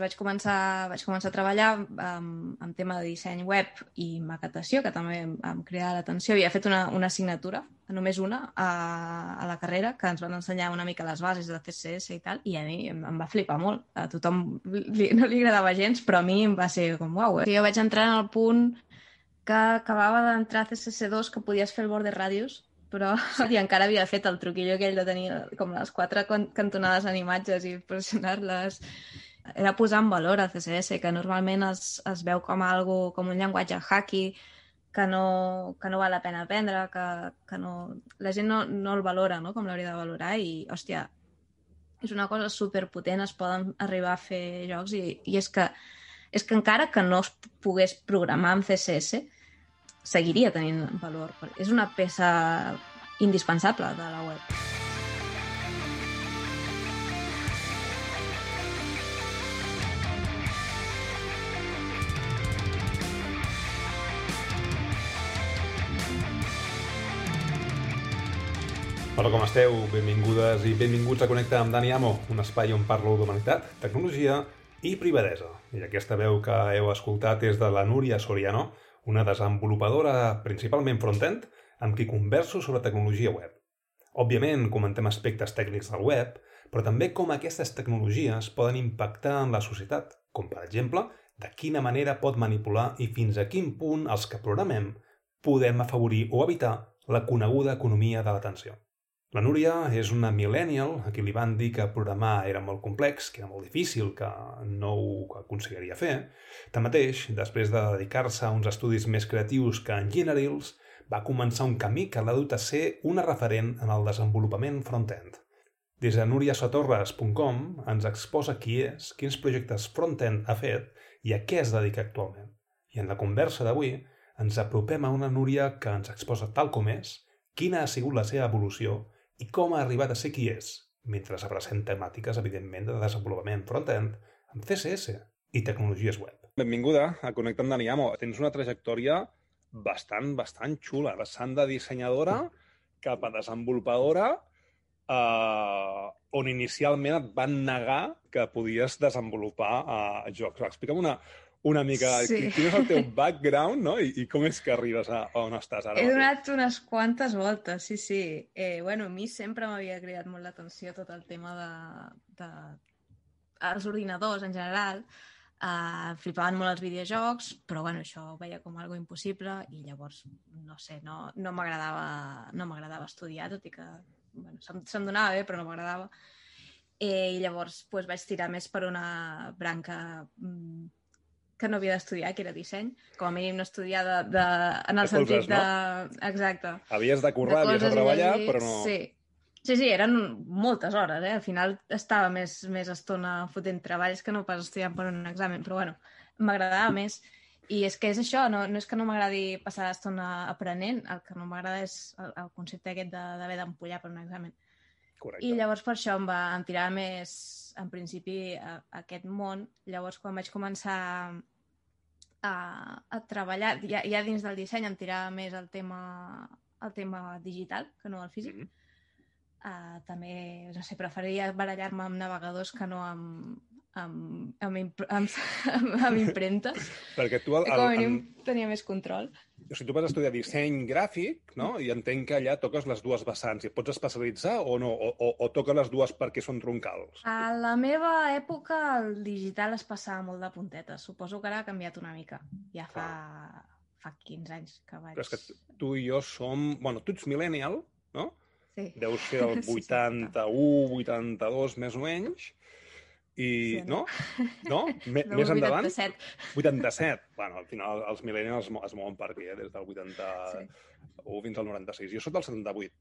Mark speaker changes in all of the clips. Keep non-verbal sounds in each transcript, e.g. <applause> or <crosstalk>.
Speaker 1: Vaig començar, vaig començar a treballar amb, amb tema de disseny web i maquetació, que també em, cridava l'atenció. Havia fet una, una assignatura, només una, a, a la carrera, que ens van ensenyar una mica les bases de CSS i tal, i a mi em, em va flipar molt. A tothom li, no li agradava gens, però a mi em va ser com, uau, eh? Jo vaig entrar en el punt que acabava d'entrar a CSS2 que podies fer el border radius, però <laughs> i encara havia fet el truquillo aquell de tenir com les quatre cantonades en imatges i pressionar-les era posar en valor el CSS, que normalment es, es veu com algo, com un llenguatge hacky, que no, que no val la pena aprendre, que, que no, la gent no, no el valora no? com l'hauria de valorar i, hòstia, és una cosa superpotent, es poden arribar a fer jocs i, i és, que, és que encara que no es pogués programar amb CSS, seguiria tenint valor. És una peça indispensable de la web.
Speaker 2: Hola, com esteu? Benvingudes i benvinguts a Connectar amb Dani Amo, un espai on parlo d'humanitat, tecnologia i privadesa. I aquesta veu que heu escoltat és de la Núria Soriano, una desenvolupadora principalment front-end, amb qui converso sobre tecnologia web. Òbviament, comentem aspectes tècnics del web, però també com aquestes tecnologies poden impactar en la societat, com per exemple, de quina manera pot manipular i fins a quin punt els que programem podem afavorir o evitar la coneguda economia de l'atenció. La Núria és una millennial a qui li van dir que programar era molt complex, que era molt difícil, que no ho aconseguiria fer. Tanmateix, després de dedicar-se a uns estudis més creatius que engineerils, va començar un camí que l'ha dut a ser una referent en el desenvolupament front-end. Des de nuriasotorres.com ens exposa qui és, quins projectes front-end ha fet i a què es dedica actualment. I en la conversa d'avui ens apropem a una Núria que ens exposa tal com és, quina ha sigut la seva evolució i com ha arribat a ser qui és, mentre abracem temàtiques, evidentment, de desenvolupament front-end amb CSS i tecnologies web. Benvinguda a Connectant Daniamo. Tens una trajectòria bastant, bastant xula, bastant de dissenyadora cap a desenvolupadora, eh, on inicialment et van negar que podies desenvolupar eh, jocs. Explica'm una, una mica sí. quin és el teu background no? I, i com és que arribes a, a on estàs ara.
Speaker 1: He donat unes quantes voltes, sí, sí. Eh, bueno, a mi sempre m'havia cridat molt l'atenció tot el tema de, de... els ordinadors en general. Uh, flipaven molt els videojocs, però bueno, això ho veia com algo impossible i llavors, no sé, no, no m'agradava no m'agradava estudiar, tot i que bueno, se'm, se'm donava bé, però no m'agradava. Eh, I llavors pues, vaig tirar més per una branca mm, que no havia d'estudiar, que era disseny. Com a mínim no estudiar de, de, en el de sentit coses, no? de... Exacte.
Speaker 2: Havies de currar, de havies de treballar, però no...
Speaker 1: Sí. Sí, sí, eren moltes hores, eh? Al final estava més, més estona fotent treballs que no pas estudiant per un examen, però bueno, m'agradava més. I és que és això, no, no és que no m'agradi passar l'estona aprenent, el que no m'agrada és el, el concepte aquest d'haver d'empullar per un examen.
Speaker 2: Correcte.
Speaker 1: I llavors per això em va em tirar més, en principi, a, a aquest món. Llavors, quan vaig començar a, a treballar, ja, ja dins del disseny em tirava més el tema, el tema digital que no el físic. Mm -hmm. Uh, també, no sé, preferiria barallar-me amb navegadors que no amb, amb, amb, amb, <laughs> amb, amb impremtes.
Speaker 2: Perquè tu... El,
Speaker 1: el, com a mínim en... tenia més control.
Speaker 2: O sigui, tu vas estudiar disseny gràfic, no? I entenc que allà toques les dues vessants. I pots especialitzar o no? O, o, o toques les dues perquè són troncals?
Speaker 1: A la meva època el digital es passava molt de puntetes. Suposo que ara ha canviat una mica. Ja fa, ah. fa 15 anys que vaig...
Speaker 2: Però és que tu i jo som... Bueno, tu ets millennial, no?
Speaker 1: Sí.
Speaker 2: Deu ser el 81, <laughs> sí, 82, més o menys. I, sí, no? No? M no, <laughs> més endavant?
Speaker 1: 87.
Speaker 2: 87. Bueno, al final els millennials es, es mouen per aquí, eh? des del 81 sí. fins al 96. Jo soc del 78.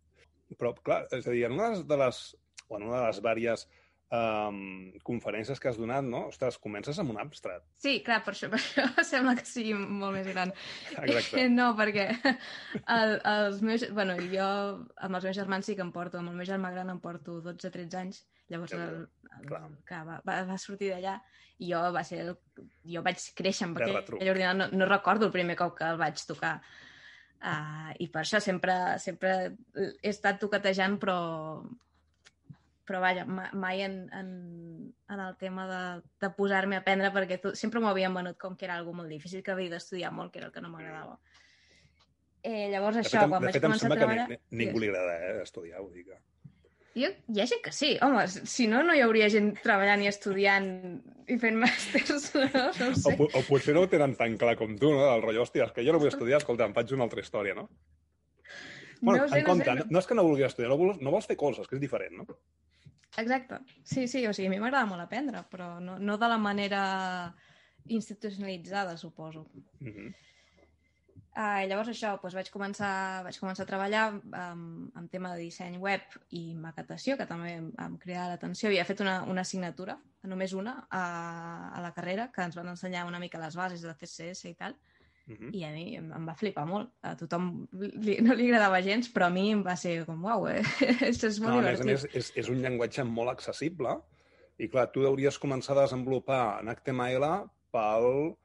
Speaker 2: Però, clar, és a dir, en una de les, bueno, una de les vàries um, conferències que has donat, no? Ostres, comences amb un abstrat.
Speaker 1: Sí, clar, per això, <laughs> per això sembla que sigui molt més gran.
Speaker 2: Exacte. <laughs>
Speaker 1: No, perquè el, els meus... Bueno, jo amb els meus germans sí que em porto, amb el meu germà gran em porto 12-13 anys, llavors el, el, que va, va, va sortir d'allà i jo va ser el, jo vaig créixer amb aquell, aquell ordinador, no, no recordo el primer cop que el vaig tocar. Uh, I per això sempre, sempre he estat toquetejant, però però vaja, mai en, en, en el tema de, de posar-me a aprendre, perquè tot, sempre m'ho havien venut com que era algo molt difícil, que havia d'estudiar molt, que era el que no m'agradava. Eh, llavors,
Speaker 2: De
Speaker 1: això,
Speaker 2: fet,
Speaker 1: quan
Speaker 2: de
Speaker 1: vaig
Speaker 2: fet em
Speaker 1: començar a
Speaker 2: sembla que
Speaker 1: treballar...
Speaker 2: ni, ni- ningú li agrada eh, estudiar, vull dir que...
Speaker 1: Jo, hi ha gent que sí. Home, si no, no hi hauria gent treballant i estudiant i fent màsters, <laughs> no? No
Speaker 2: O,
Speaker 1: sé.
Speaker 2: po- o potser no ho tenen tan clar com tu, no? El rotllo, hòstia, és que jo no vull estudiar, escolta, em faig una altra història, no? Bueno,
Speaker 1: no sé,
Speaker 2: en
Speaker 1: no
Speaker 2: compte,
Speaker 1: sé.
Speaker 2: no, no és que no vulguis estudiar, no vols, no vols fer coses, que és diferent, no?
Speaker 1: Exacte. Sí, sí, o sigui, a mi m'agrada molt aprendre, però no, no de la manera institucionalitzada, suposo.
Speaker 2: Mm -hmm.
Speaker 1: Uh, llavors això, doncs vaig començar, vaig començar a treballar amb, amb tema de disseny web i maquetació, que també em, em cridava l'atenció. Havia fet una, una assignatura, només una, a, a la carrera, que ens van ensenyar una mica les bases de CSS i tal,
Speaker 2: Mm -hmm.
Speaker 1: i a mi em, em va flipar molt. A tothom li, no li agradava gens, però a mi em va ser com, uau, eh? <laughs> això és molt
Speaker 2: No, a més a
Speaker 1: divertit.
Speaker 2: més, és, és un llenguatge molt accessible i, clar, tu hauries començar a desenvolupar en HTML pel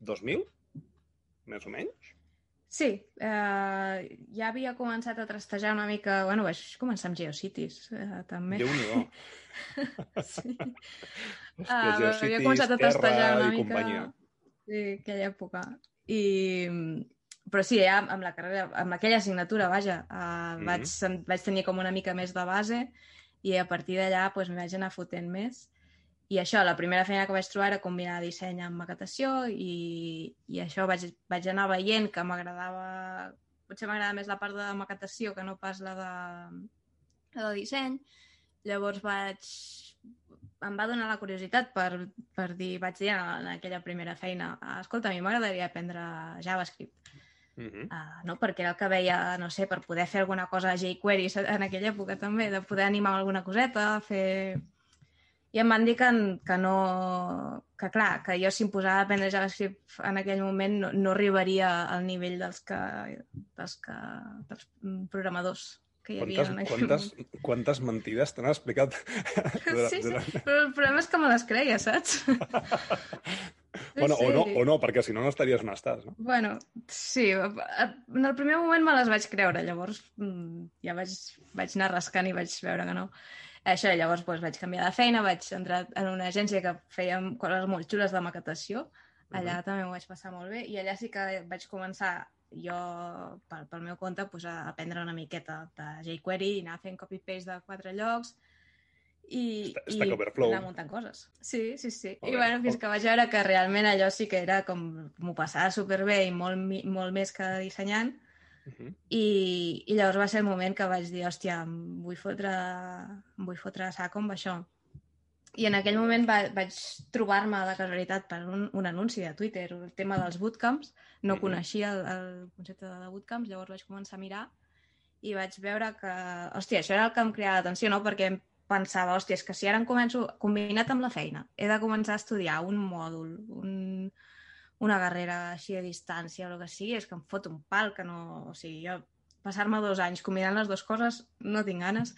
Speaker 2: 2000, més o menys?
Speaker 1: Sí, eh, ja havia començat a trastejar una mica... Bueno, vaig començar amb GeoCities, eh, també.
Speaker 2: Déu-n'hi-do. <laughs>
Speaker 1: Sí.
Speaker 2: Hòstia,
Speaker 1: Ah, havia
Speaker 2: Geocities,
Speaker 1: començat a tastejar
Speaker 2: Terra
Speaker 1: una mica...
Speaker 2: companyia.
Speaker 1: Sí, aquella època. I... Però sí, ja amb la carrera, amb aquella assignatura, vaja, uh,
Speaker 2: Mhm.
Speaker 1: vaig, vaig tenir com una mica més de base i a partir d'allà doncs, m'hi vaig anar fotent més. I això, la primera feina que vaig trobar era combinar disseny amb maquetació i, i això vaig, vaig anar veient que m'agradava... Potser m'agrada més la part de maquetació que no pas la de, la de disseny. Llavors vaig... Em va donar la curiositat per, per dir, vaig dir en, aquella primera feina, "Ah, escolta, a mi m'agradaria aprendre JavaScript.
Speaker 2: Mm -hmm.
Speaker 1: Uh, no? Perquè era el que veia, no sé, per poder fer alguna cosa a jQuery en aquella època també, de poder animar alguna coseta, fer... I em van dir que, que no... Que clar, que jo si em posava a aprendre JavaScript en aquell moment no, no arribaria al nivell dels que... dels que... dels programadors que hi havia
Speaker 2: Quantes,
Speaker 1: en aquell
Speaker 2: quantes, quantes mentides t'han explicat? <laughs>
Speaker 1: moment. Sí, sí, però el problema és que me les creia, saps? <laughs>
Speaker 2: bueno,
Speaker 1: Sí,
Speaker 2: o, no, o no, perquè si no, no estaries on estàs, no?
Speaker 1: Bueno, sí, en el primer moment me les vaig creure, llavors mm, ja vaig, vaig anar rascant i vaig veure que no. Això, llavors doncs, vaig canviar de feina, vaig entrar en una agència que fèiem coses molt xules de maquetació, allà també m'ho vaig passar molt bé, i allà sí que vaig començar jo, pel, pel meu compte, doncs, a aprendre una miqueta de jQuery i anar fent copy-paste de quatre llocs, i,
Speaker 2: Stack
Speaker 1: i
Speaker 2: Overflow.
Speaker 1: anar muntant coses. Sí, sí, sí.
Speaker 2: Molt
Speaker 1: I
Speaker 2: bé.
Speaker 1: bueno, fins que vaig veure que realment allò sí que era com m'ho passava superbé i molt, molt més que dissenyant.
Speaker 2: Uh -huh.
Speaker 1: I, I llavors va ser el moment que vaig dir, hòstia, em vull fotre, em vull fotre a saco amb això. I en aquell moment va, vaig trobar-me de casualitat per un, un anunci de Twitter, el tema dels bootcamps. No coneixia el, el concepte de bootcamps, llavors vaig començar a mirar i vaig veure que, hòstia, això era el que em cridava l'atenció, no? Perquè em pensava, hòstia, és que si ara em començo, combinat amb la feina, he de començar a estudiar un mòdul, un, una carrera així a distància o el que sigui, és que em fot un pal que no... O sigui, jo passar-me dos anys combinant les dues coses no tinc ganes.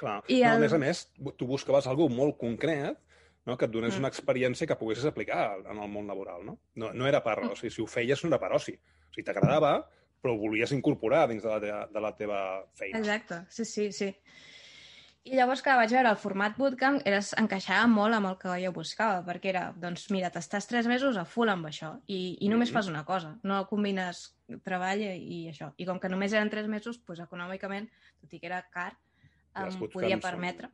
Speaker 2: Clar.
Speaker 1: I
Speaker 2: no,
Speaker 1: el-
Speaker 2: A més a més, tu buscaves algú molt concret no? que et donés
Speaker 1: Mm.
Speaker 2: una experiència que poguessis aplicar en el món laboral. No, no, no era per...
Speaker 1: Mm.
Speaker 2: O sigui, si ho feies no era per oci. O sigui, t'agradava, però ho volies incorporar dins de la, teva, de la teva feina.
Speaker 1: Exacte, sí, sí, sí. I llavors, clar, vaig veure el format bootcamp, era, encaixava molt amb el que jo buscava, perquè era, doncs, mira, t'estàs tres mesos a full amb això i, i només
Speaker 2: Mhm.
Speaker 1: fas una cosa, no combines treball i això. I com que només eren tres mesos, doncs, econòmicament, tot i que era car, em podia
Speaker 2: són-
Speaker 1: permetre.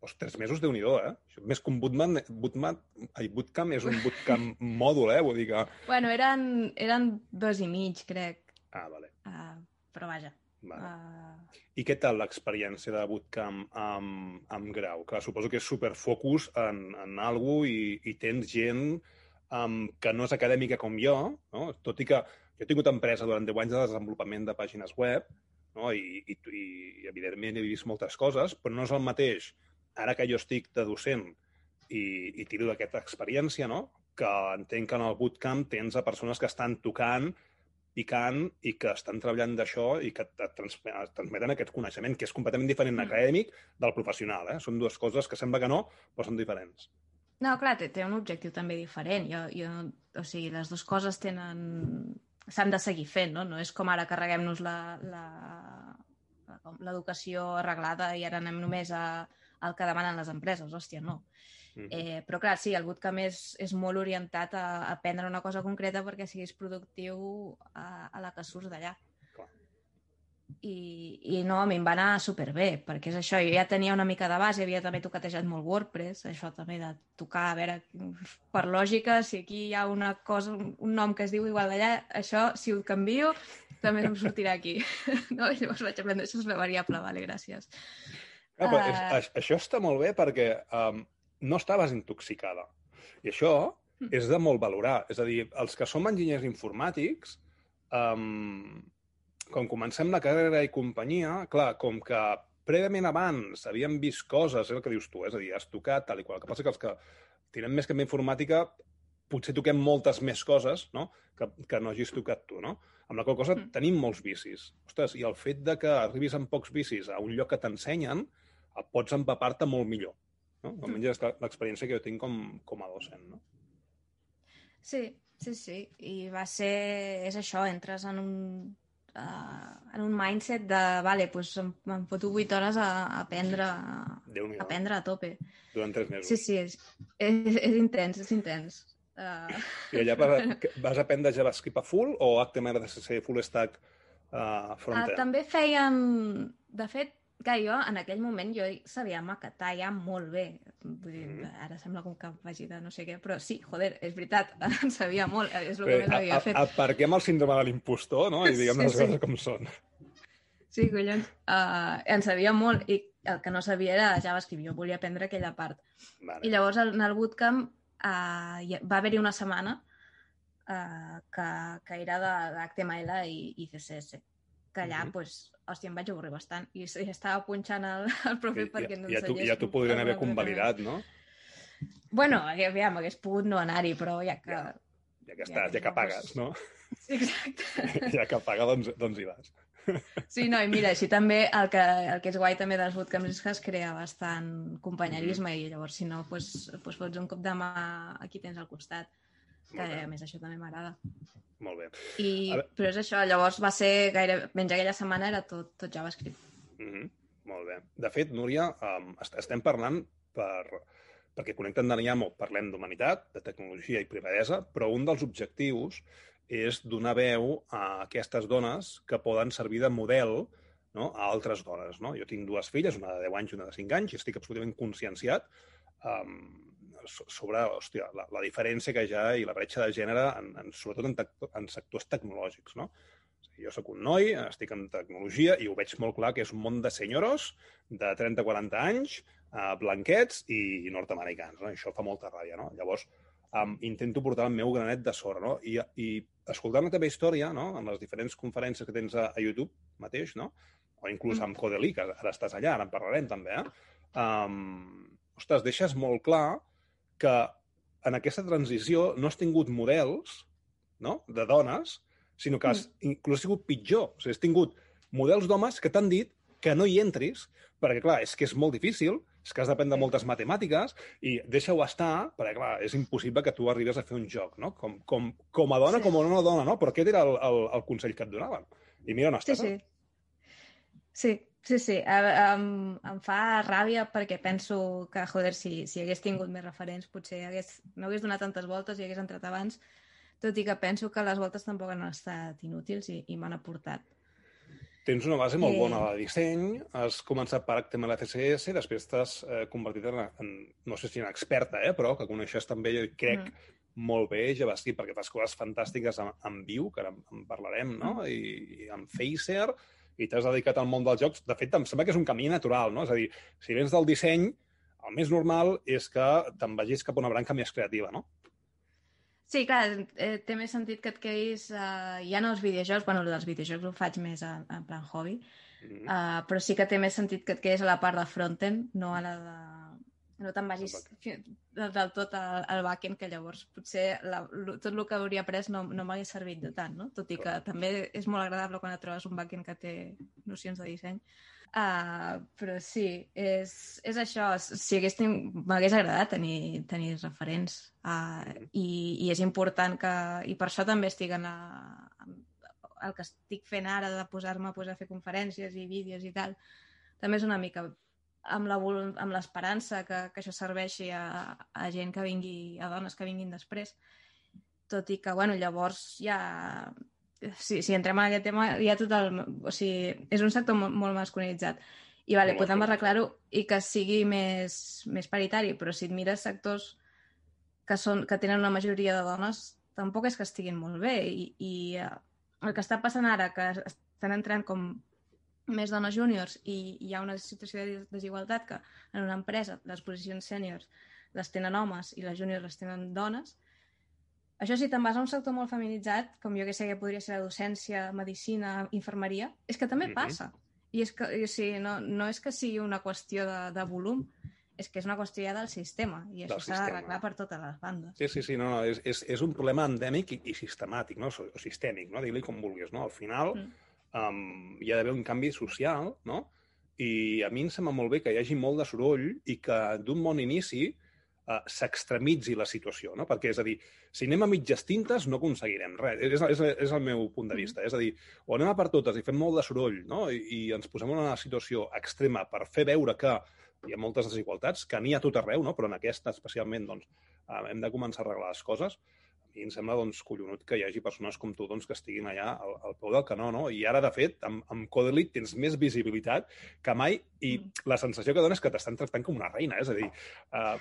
Speaker 2: Pues tres mesos, déu nhi eh? Més que un bootcamp, bootcamp, ai, bootcamp és un bootcamp <laughs> mòdul, eh? Vull dir que...
Speaker 1: Bueno, eren, eren dos i mig, crec,
Speaker 2: Ah, vale.
Speaker 1: uh, però vaja.
Speaker 2: Vale.
Speaker 1: Uh,
Speaker 2: I què tal l'experiència de bootcamp amb, amb grau? Clar, suposo que és superfocus en, en algú i, i tens gent um, que no és acadèmica com jo, no? tot i que jo he tingut empresa durant 10 anys de desenvolupament de pàgines web no? I, i, i, evidentment he vist moltes coses, però no és el mateix ara que jo estic de docent i, i tiro d'aquesta experiència, no? que entenc que en el bootcamp tens a persones que estan tocant picant i que estan treballant d'això i que et trans et transmeten aquest coneixement, que és completament diferent
Speaker 1: Mm.
Speaker 2: acadèmic del professional. Eh? Són dues coses que sembla que no, però són diferents.
Speaker 1: No, clar, té, té un objectiu també diferent. Jo, jo, o sigui, les dues coses tenen... s'han de seguir fent, no? No és com ara carreguem-nos la, la, l'educació arreglada i ara anem només a, el que demanen les empreses, hòstia, no.
Speaker 2: Mhm.
Speaker 1: Eh, però clar, sí, el bootcamp és, és molt orientat a, aprendre una cosa concreta perquè siguis productiu a, a la que surts d'allà. I, I no, a mi em va anar superbé, perquè és això, jo ja tenia una mica de base, havia també tocatejat molt WordPress, això també de tocar, a veure, <laughs> per lògica, si aquí hi ha una cosa, un nom que es diu igual d'allà, això, si ho canvio, també em sortirà aquí. <laughs> no? I llavors vaig aprendre, això és la variable, vale, gràcies.
Speaker 2: Ah, però és,
Speaker 1: Ah.
Speaker 2: aix- això està molt bé perquè um, no estaves intoxicada. I això
Speaker 1: Mm.
Speaker 2: és de molt valorar. És a dir, els que som enginyers informàtics, um, quan comencem la carrera i companyia, clar, com que prèviament abans havíem vist coses, és el que dius tu, és a dir, has tocat tal i qual. El que passa que els que tirem més que en informàtica potser toquem moltes més coses no? que, que no hagis tocat tu, no? Amb la qual cosa
Speaker 1: Mm.
Speaker 2: tenim molts vicis. Ostres, i el fet de que arribis amb pocs vicis a un lloc que t'ensenyen, pots empapar-te molt millor. No? Almenys és la- l'experiència que jo tinc com, com a docent. No?
Speaker 1: Sí, sí, sí. I va ser... És això, entres en un, uh, en un mindset de, vale, doncs em, em foto 8 hores a, a aprendre, a aprendre a tope.
Speaker 2: Durant tres mesos.
Speaker 1: Sí, sí, és, és, és intens, és intens. Uh,
Speaker 2: I allà vas, vas aprendre JavaScript a full o HTML, CSS, full stack uh,
Speaker 1: uh,
Speaker 2: front-end?
Speaker 1: també feien... De fet, que jo en aquell moment jo sabia maquetar ja molt bé. Vull dir,
Speaker 2: Mhm.
Speaker 1: ara sembla com que vagi de no sé què, però sí, joder, és veritat, <laughs> en sabia molt, és el que més havia
Speaker 2: a-
Speaker 1: fet.
Speaker 2: Aparquem el síndrome de l'impostor no? i <laughs> diguem
Speaker 1: Sí,
Speaker 2: les
Speaker 1: sí.
Speaker 2: coses com són.
Speaker 1: Sí, collons. Uh, en sabia molt i el que no sabia era JavaScript. Jo volia aprendre aquella part.
Speaker 2: Vale.
Speaker 1: I llavors en el bootcamp uh, va haver-hi una setmana uh, que, que era de- d'HTML i, i CSS. Que allà,
Speaker 2: Mhm.
Speaker 1: pues, hòstia, em vaig avorrir bastant. I, i estava punxant el, el profe
Speaker 2: I,
Speaker 1: perquè
Speaker 2: ja,
Speaker 1: no
Speaker 2: ja, tu, ja t'ho podrien haver convalidat, no?
Speaker 1: Bueno, aviam, hagués pogut no anar-hi, però ja que...
Speaker 2: Ja. Ja que
Speaker 1: Ja,
Speaker 2: estàs, ja que
Speaker 1: no,
Speaker 2: pagues, no?
Speaker 1: Sí, <laughs> exacte. <laughs>
Speaker 2: ja que paga, doncs, doncs hi vas. <laughs>
Speaker 1: Sí, no, i mira, així també el que, el que és guai també dels bootcamps és que es crea bastant companyerisme i llavors si no, pues, pues fots un cop de mà a qui tens al costat que a més això també m'agrada.
Speaker 2: Molt bé.
Speaker 1: I, però és això, llavors va ser gaire... Menys aquella setmana era tot, tot JavaScript.
Speaker 2: Mm -hmm. Molt bé. De fet, Núria, um, est estem parlant per, perquè Connecten Daniamo parlem d'humanitat, de tecnologia i privadesa, però un dels objectius és donar veu a aquestes dones que poden servir de model no? a altres dones. No? Jo tinc dues filles, una de 10 anys i una de 5 anys, i estic absolutament conscienciat um, sobre hòstia, la, la diferència que hi ha i la bretxa de gènere, en, en, sobretot en, tec en sectors tecnològics. No? O sigui, Jo sóc un noi, estic en tecnologia i ho veig molt clar que és un món de senyoros de 30-40 anys, eh, blanquets i, nord-americans. No? Això fa molta ràbia. No? Llavors, um, intento portar el meu granet de sorra. No? I, i escoltant la teva història, no? en les diferents conferències que tens a, a YouTube mateix, no? o inclús amb Codeli, que ara estàs allà, ara en parlarem també, eh? um, ostres, deixes molt clar que en aquesta transició no has tingut models no? de dones, sinó que has, inclús has tingut pitjor. O sigui, has tingut models d'homes que t'han dit que no hi entris, perquè, clar, és que és molt difícil, és que has d'aprendre moltes matemàtiques, i deixa-ho estar, perquè, clar, és impossible que tu arribes a fer un joc, no? Com, com, com a dona,
Speaker 1: Sí.
Speaker 2: com a no dona, no? Però aquest era el, el, el consell que et donaven. I mira on estàs.
Speaker 1: sí. Sí, sí, sí. Eh, Em, em fa ràbia perquè penso que, joder, si, si hagués tingut més referents, potser hagués, no hagués donat tantes voltes i hagués entrat abans, tot i que penso que les voltes tampoc han estat inútils i, i m'han aportat.
Speaker 2: Tens una base molt
Speaker 1: Eh.
Speaker 2: bona de disseny, has començat per HTML CSS, després t'has eh, convertit en, en, no sé si en experta, eh, però que coneixes també, jo crec,
Speaker 1: Mm.
Speaker 2: molt bé JavaScript, perquè fas coses fantàstiques amb, amb Vue, que ara en, en parlarem, no?
Speaker 1: Mm.
Speaker 2: I, i amb Phaser, i t'has dedicat al món dels jocs. De fet, em sembla que és un camí natural, no? És a dir, si vens del disseny, el més normal és que te'n vagis cap a una branca més creativa, no?
Speaker 1: Sí, clar, eh, té més sentit que et quedis eh, ja no als videojocs, bueno, el dels videojocs ho faig més en, en plan hobby,
Speaker 2: Mm.
Speaker 1: uh, però sí que té més sentit que et quedis a la part de frontend, no a la de... No te'n vagis del, tot al, al backend, que llavors potser la, lo- tot el que hauria après no, no m'hagués servit de tant, no? Tot i que
Speaker 2: Clar.
Speaker 1: també és molt agradable quan et trobes un backend que té nocions de disseny. Uh, però sí, és, és això. Si hagués m'hagués agradat tenir, tenir referents. Uh, i, I és important que... I per això també estic en, en el que estic fent ara de posar-me pues, a fer conferències i vídeos i tal, també és una mica amb l'esperança que, que això serveixi a, a gent que vingui, a dones que vinguin després. Tot i que, bueno, llavors ja... Si, si entrem en aquest tema, ja tot el... O sigui, és un sector molt, molt masculinitzat. I vale,
Speaker 2: Molt
Speaker 1: podem arreglar-ho i que sigui més, més paritari, però si et mires sectors que, són, que tenen una majoria de dones, tampoc és que estiguin molt bé. I, i eh, el que està passant ara, que estan entrant com més dones júniors i hi ha una situació de desigualtat que en una empresa les posicions sèniors les tenen homes i les júniors les tenen dones, això si te'n vas a un sector molt feminitzat, com jo que sé que podria ser la docència, medicina, infermeria, és que també
Speaker 2: Mhm.
Speaker 1: passa. I és que, o sigui, no, no és que sigui una qüestió de, de volum, és que és una qüestió ja del sistema, i això s'ha d'arreglar per totes les bandes.
Speaker 2: Sí, sí, sí, no, no, és, és, és un problema endèmic i, i sistemàtic, no? o sistèmic, no? digue-li com vulguis. No? Al final
Speaker 1: Mm.
Speaker 2: Um, hi ha d'haver un canvi social no? i a mi em sembla molt bé que hi hagi molt de soroll i que d'un bon inici uh, s'extremitzi la situació, no? perquè és a dir, si anem a mitges tintes no aconseguirem res, és, és, és el meu punt de vista, és a dir, o anem a per totes i fem molt de soroll no? I, i ens posem en una situació extrema per fer veure que hi ha moltes desigualtats, que n'hi ha tot arreu, no? però en aquesta especialment doncs, eh, hem de començar a arreglar les coses. Mi em sembla doncs, collonut que hi hagi persones com tu doncs, que estiguin allà al, al peu del canó, no? I ara, de fet, amb, amb Codelit tens més visibilitat que mai i
Speaker 1: Mm.
Speaker 2: la sensació que dones és que t'estan tractant com una reina, és a dir, uh,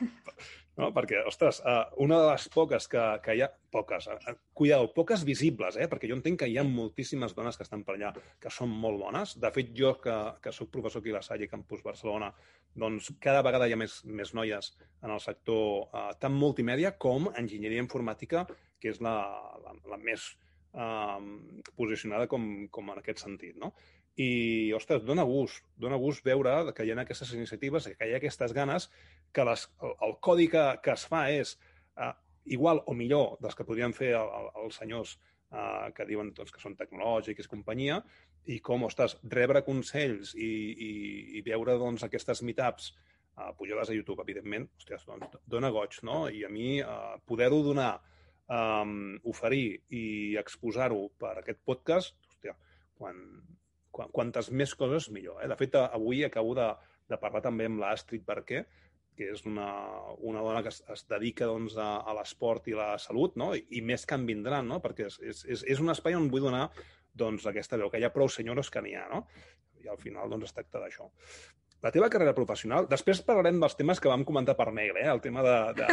Speaker 2: no? perquè, ostres, uh, una de les poques que, que hi ha, poques, uh, cuidado, poques visibles, eh? perquè jo entenc que hi ha moltíssimes dones que estan per allà que són molt bones. De fet, jo, que, que sóc professor aquí a la Salle Campus Barcelona, doncs cada vegada hi ha més, més noies en el sector uh, tant multimèdia com enginyeria informàtica, que és la, la, la més uh, posicionada com, com en aquest sentit, no? I, ostres, dona gust, dona gust veure que hi ha aquestes iniciatives, que hi ha aquestes ganes, que les, el, el codi que, que es fa és uh, igual o millor dels que podrien fer el, el, els senyors uh, que diuen doncs, que són tecnològics i companyia, i com, ostres, rebre consells i, i, i veure doncs, aquestes meetups uh, pujades a YouTube, evidentment, hòstia, doncs, dona goig, no? I a mi uh, poder-ho donar, um, oferir i exposar-ho per aquest podcast, hòstia, quan, quantes més coses millor. Eh? De fet, avui acabo de, de parlar també amb l'Astrid Barquer, que és una, una dona que es, es dedica doncs, a, a l'esport i la salut, no? I, i més que en vindran, no? perquè és, és, és, un espai on vull donar doncs, aquesta veu, que hi ha prou senyores que n'hi ha, no? I al final doncs, es tracta d'això. La teva carrera professional, després parlarem dels temes que vam comentar per mail, eh? el tema de... de...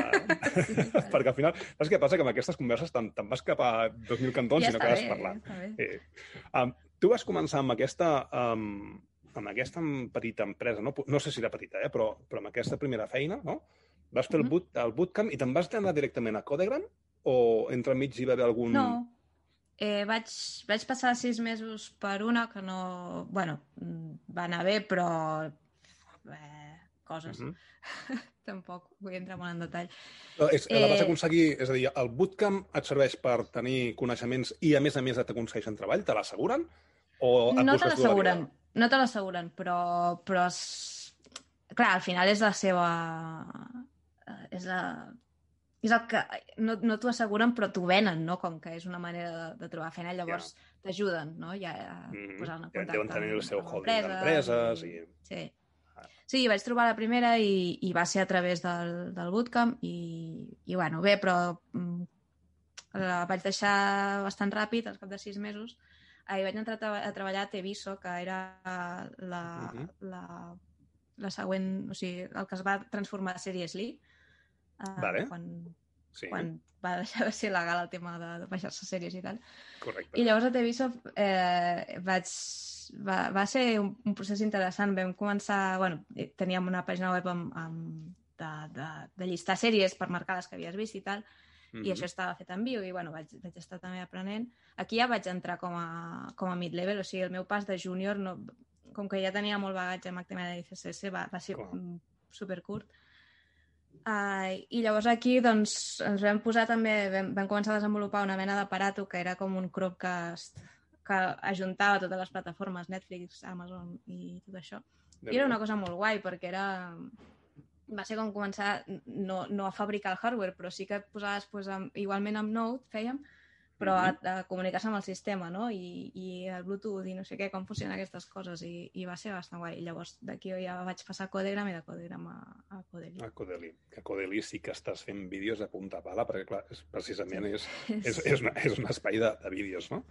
Speaker 2: <laughs> perquè al final, saps què passa? Que amb aquestes converses te'n te vas cap a 2.000 cantons
Speaker 1: ja
Speaker 2: i no acabes
Speaker 1: bé,
Speaker 2: parlant.
Speaker 1: ja.
Speaker 2: Eh, um, tu vas començar amb aquesta, um, amb aquesta petita empresa, no, no sé si era petita, eh, però, però amb aquesta primera feina, no? Vas fer el, boot, el bootcamp i te'n vas anar directament a Codegram o entremig hi va haver algun...
Speaker 1: No. Eh, vaig, vaig passar sis mesos per una que no... Bueno, mm, va anar bé, però... Eh, coses.
Speaker 2: Mhm. <laughs>
Speaker 1: Tampoc vull entrar molt en detall.
Speaker 2: No, és, eh... La vas
Speaker 1: Eh,
Speaker 2: aconseguir, és a dir, el bootcamp et serveix per tenir coneixements i, a més a més, t'aconsegueixen treball? Te l'asseguren? O et
Speaker 1: No te l'asseguren, no te l'asseguren, però, però és... clar, al final és la seva... eh, És la... És el que... No, no t'ho asseguren, però t'ho venen, no? Com que és una manera de, de trobar feina, llavors t'ajuden, no? Ja a
Speaker 2: Mhm.
Speaker 1: posar en
Speaker 2: Ja
Speaker 1: contacte
Speaker 2: deuen tenir el seu holding d'empreses i...
Speaker 1: Sí. Sí, vaig trobar la primera i, i va ser a través del, del bootcamp i, i bueno, bé, però mm, la vaig deixar bastant ràpid, al cap de sis mesos. Ahir vaig entrar a, treba- a treballar a Teviso, que era la,
Speaker 2: Mhm.
Speaker 1: la, la següent, o sigui, el que es va transformar a Seriously. Uh,
Speaker 2: Vale.
Speaker 1: Quan,
Speaker 2: Sí,
Speaker 1: quan va deixar de ser legal el tema de, de baixar-se sèries i tal.
Speaker 2: correcte.
Speaker 1: I llavors a Teviso eh, vaig, va, va ser un, un procés interessant. Vam començar... Bueno, eh, teníem una pàgina web amb, amb de, de, de llistar sèries per marcar les que havies vist i tal,
Speaker 2: Mhm.
Speaker 1: i això estava fet en viu i bueno, vaig, vaig estar també aprenent. Aquí ja vaig entrar com a, com a mid-level, o sigui, el meu pas de júnior, no, com que ja tenia molt bagatge amb HTML i CSS, va, va ser
Speaker 2: Clar.
Speaker 1: mm, supercurt. Uh, I llavors aquí doncs, ens vam posar també, vam, vam començar a desenvolupar una mena d'aparato que era com un Chromecast que ajuntava totes les plataformes, Netflix, Amazon i tot això. I era una cosa molt guai perquè era... Va ser com començar no, no a fabricar el hardware, però sí que posaves pues, amb, igualment amb Node, fèiem, però
Speaker 2: Mhm.
Speaker 1: a, a comunicar-se amb el sistema, no? I, I el Bluetooth i no sé què, com funcionen aquestes coses, i, i va ser bastant guai. I llavors d'aquí jo ja vaig passar a Codegram i de Codegram a, a Codeli.
Speaker 2: A Codeli. Que a Codeli sí que estàs fent vídeos a punta pala, perquè clar, és, precisament és, <laughs> és, és, una, és un espai de, de vídeos, no?